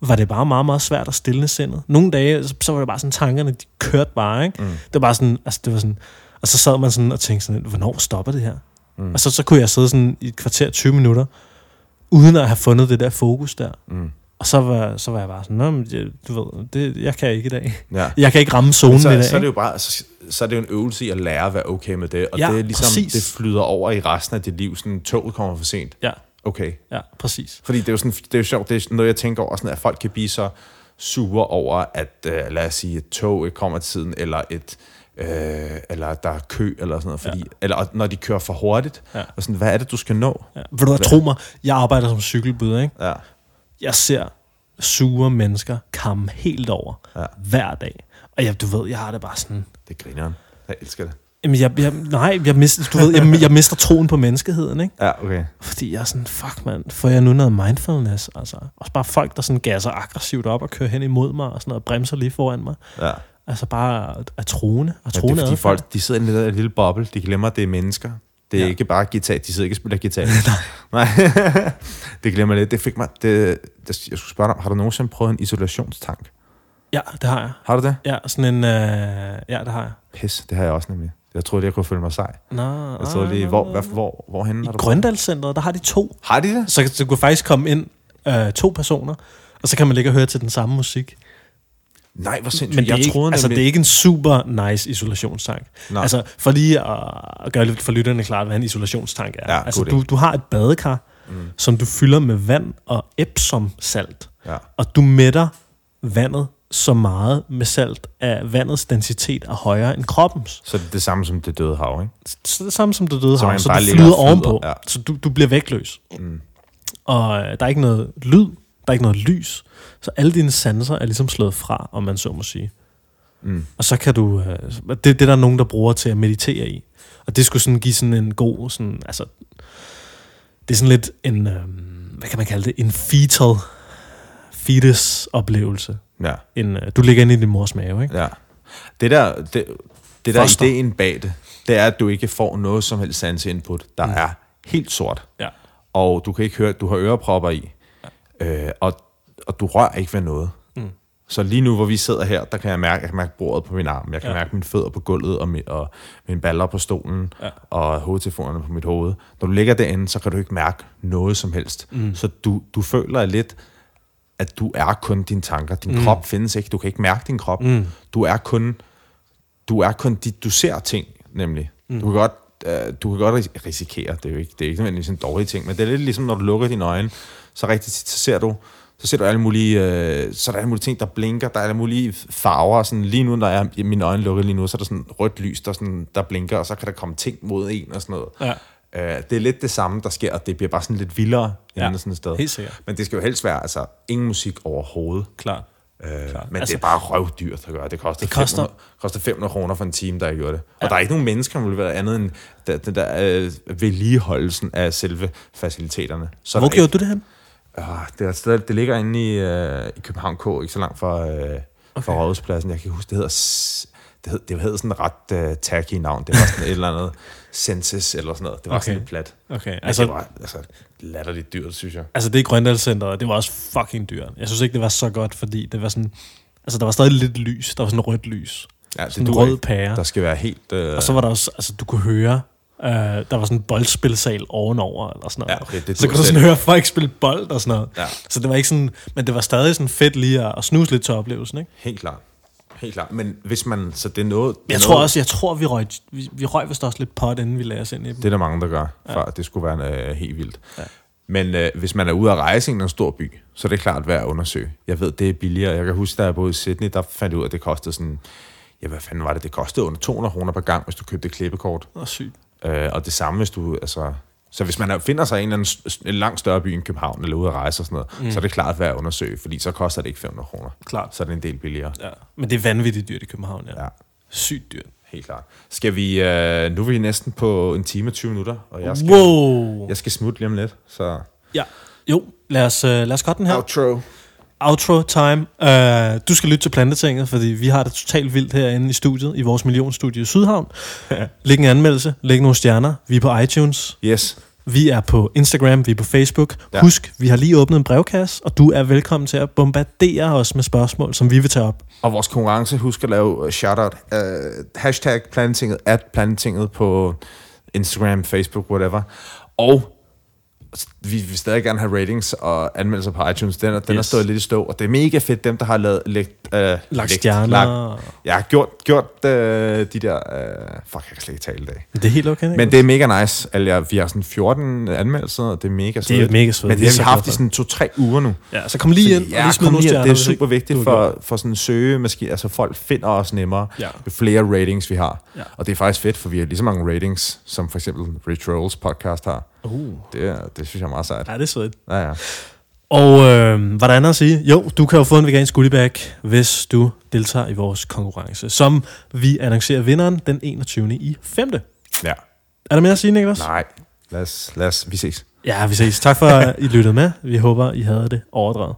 var det bare meget, meget svært at stille sindet. Nogle dage, så, så var det bare sådan, tankerne, de kørte bare, ikke? Mm. Det var bare sådan, altså det var sådan, og så sad man sådan og tænkte sådan, hvornår stopper det her? Mm. Og så, så kunne jeg sidde sådan i et kvarter, 20 minutter, uden at have fundet det der fokus der. Mm. Og så var, så var jeg bare sådan, Nå, men, jeg- du ved, det, jeg kan ikke i dag. Ja. Jeg kan ikke ramme zonen Men i så, dag. så er det jo bare, så, så er det jo en øvelse i at lære at være okay med det. Og Ja, det er ligesom, præcis. det flyder over i resten af dit liv. Sådan, toget kommer for sent. Ja, Okay. ja, præcis. Fordi det er jo, sådan, det er jo sjovt, det er noget, jeg tænker over, sådan, at folk kan blive så sure over, at øh, lad os sige, et tog ikke kommer til tiden, eller et øh, eller der er kø, eller sådan noget, fordi, ja. eller når de kører for hurtigt, Ja. og sådan, hvad er det, du skal nå? Ja. Vil du hvad, tro mig, jeg arbejder som cykelbud, ikke? Ja. Jeg ser sure mennesker komme helt over Ja. ja. hver dag. Og jeg, du ved, jeg har det bare sådan... Det griner. Jeg elsker det. Jamen, jeg, jeg, nej, jeg mister, du ved, jeg, jeg mister troen på menneskeheden, ikke? Ja, okay. Fordi jeg er sådan, fuck mand, får jeg nu noget mindfulness? Altså, også bare folk, der sådan gasser aggressivt op og kører hen imod mig og sådan noget, og bremser lige foran mig. Ja. Altså bare at troende. Og Men det er troende fordi adfærd. folk, de sidder i en lille, lille boble, de glemmer, at det er mennesker. Det er ja. Ikke bare guitar, de sidder ikke og spiller guitar. Nej. det glemmer jeg lidt. Det fik mig, det, det, jeg skulle spørge dig, har du nogensinde prøvet en isolationstank? Ja, det har jeg. Har du det? Ja, sådan en... Øh, ja, det har jeg. Pis, det har jeg også nemlig. Jeg troede, jeg kunne føle mig sej. Nå, Jeg troede lige, hvor, hvad, hvor, hvorhenne I Grøndalscenteret, der har de to. Har de det? Så du kan faktisk komme ind øh, to personer, og så kan man ligge og høre til den samme musik. Nej, hvor sindssygt. Men det er, jeg ikke, troede altså, nemlig- det er ikke en super nice isolationstank. Nej. Altså, for lige at, gøre lidt for lytterne klart, hvad en isolationstank er. Ja, altså, du, du har et badekar, mm. som du fylder med vand og Epsom-salt. Ja. Og du mætter vandet så meget med salt, at vandets densitet er højere end kroppens. Så det er det samme som det døde hav, ikke? Så det er samme som det døde Så hav, så flyder og flyder, ovenpå. ja. Så du, du bliver vægtløs. Mm. Og øh, der er ikke noget lyd, der er ikke noget lys. Så alle dine sanser er ligesom slået fra, om man så må sige. Mm. Og så kan du... Øh, det, det er der nogen, der bruger til at meditere i. Og det skulle sådan give sådan en god... Sådan, altså, det er sådan lidt en, øh, hvad kan man kalde det, en fetal fetus oplevelse. Ja, En, øh, du ligger inde i din mors mave, ikke? ja. Det der, det, det der Foster. ideen bag det, det er, at du ikke får noget som helst sans input, der mm. er helt sort. Ja. Og du kan ikke høre, du har ørepropper i, øh, og, og du rører ikke ved noget. Mm. Så lige nu, hvor vi sidder her, der kan jeg mærke, jeg kan mærke bordet på min arm, jeg kan Ja. mærke mine fødder på gulvet, og, mi, og mine baller på stolen, Ja. og hovedtelefonerne på mit hoved. Når du ligger derinde, så kan du ikke mærke noget som helst. Mm. Så du, du føler lidt, at du er kun dine tanker. Din mm. krop findes ikke. Du kan ikke mærke din krop. Mm. Du er kun, du er kun dit, du ser ting, nemlig. Mm. Du kan godt øh, du kan godt ris- risikere, det er jo ikke, det er ikke nødvendigvis en dårlig ting, men det er lidt ligesom, når du lukker dine øjne, så rigtig tit, så ser du, så ser du alle mulige, øh, så er der alle mulige ting, der blinker, der er alle mulige farver, sådan lige nu, når jeg mine øjne lukket lige nu, så er der sådan rødt lys, der, sådan, der blinker, og så kan der komme ting mod en og sådan noget. Ja. Øh, det er lidt det samme, der sker, og det bliver bare sådan lidt vildere Ja, ja, sådan et sted. helt sikkert. Men det skal jo helst være, altså, ingen musik overhovedet. Klart. Øh, Klart. men Altså- altså, det er bare røvdyrt at gøre. Det koster, Det koster- 500, koster 500 kroner for en time, der gjorde det. Og ja. der er ikke nogen mennesker, der vil være andet end den, der øh, vedligeholdelsen af selve faciliteterne. Så Hvor gjorde du det hen? Øh, det, er et sted, det ligger inde i, øh, i København K, ikke så langt fra, øh, okay. fra Rådhuspladsen. Jeg kan huske, det hedder... Det hed, det hed sådan et ret uh, tacky navn. Det var sådan et eller andet Senses eller sådan noget. Det var Okay. sådan lidt plat. Okay, Altså, altså, det var altså, latterligt dyrt, synes jeg. altså det er Grøndalscenteret, det var også fucking dyrt. Jeg synes ikke, det var så godt, fordi det var sådan... Altså, der var stadig lidt lys. Der var sådan rødt lys. Ja, det Sådan en rød pære. Der skal være helt... Øh, Og så var der også... Altså, du kunne høre... Øh, der var sådan en boldspilsal ovenover, eller sådan noget. Ja, okay, det så kunne du sådan høre folk spille bold og sådan noget. Ja. Så det var ikke sådan... Men det var stadig sådan fedt lige at, at snuse lidt til oplevelsen, ikke? Helt klart. Helt klart. Men hvis man... Så det er noget... Jeg noget, tror også, jeg tror, vi røg, vi, vi røg vist også lidt pot, inden vi lagde os ind i dem. Det er der mange, der gør, for at det skulle være øh, helt vildt. Ja. Men øh, hvis man er ude at rejse i en stor by, så er det klart værd at undersøge. Jeg ved, det er billigere. Jeg kan huske, da jeg boede i Sydney, der fandt jeg ud af, at det kostede sådan... Ja, hvad fanden var det? Det kostede under 200 kroner per gang, hvis du købte et klippekort. Åh, sygt. Øh, og det samme, hvis du... Altså, så hvis man er- finder sig i en, eller anden, en langt større by end København, eller ude at rejse og sådan noget, mm. så er det klart værd at undersøge, fordi så koster det ikke 500 kroner. Klart. Så er det en del billigere. Ja. Men det er vanvittigt dyrt i København, ja. Ja. Sygt dyrt. Helt klart. Skal vi... Øh, nu er vi næsten på en time og 20 minutter, og jeg skal, Wow. jeg skal smutte lige om lidt, så... Ja. Jo, lad os, uh, lad os godt den her. Outro. Outro time. Uh, du skal lytte til Plantetinget, fordi vi har det totalt vildt herinde i studiet, i vores millionstudie i Sydhavn. Læg en anmeldelse, læg nogle stjerner. Vi er på iTunes, Yes. vi er på Instagram, vi er på Facebook. Ja. Husk, vi har lige åbnet en brevkasse, og du er velkommen til at bombardere os med spørgsmål, som vi vil tage op. Og vores konkurrence, husk at lave uh, shoutout. Uh, hashtag plantinget, at plantinget på Instagram, Facebook, whatever. Og vi vil stadig gerne have ratings og anmeldelser på iTunes. Den, er, den yes. er Yes. stået lidt i stå, og det er mega fedt, dem der har lavet, lægt, uh, Lagt stjerner. jeg har gjort, gjort uh, de der... Uh, fuck, jeg kan slet ikke tale i dag. Det er helt okay, ikke? Men det er mega nice. Altså, vi har sådan 14 anmeldelser, og det er mega svedigt. mega svedigt. Men Vi er det så har vi haft i sådan to-tre uger nu. Ja, så kom lige ind og Ja, lige smid nogle stjerner. det er super vigtigt har for, for sådan søge maskiner. Altså folk finder os nemmere, Ja. jo flere ratings vi har. Ja. Og det er faktisk fedt, for vi har lige så mange ratings, som for eksempel Rich Rolls podcast har. det. Uh. Det, er, det synes jeg er meget sejt. Ja, det er svedigt. Ja, ja. Og øh, hvad er der andet at sige? Jo, du kan jo få en vegansk goodiebag, hvis du deltager i vores konkurrence, som vi annoncerer vinderen den 21. i 5. ja. Er der mere at sige, Niklas? Nej, lad os, lad os, vi ses. Ja, vi ses. Tak for, at I lyttede med. Vi håber, I havde det overdrevet.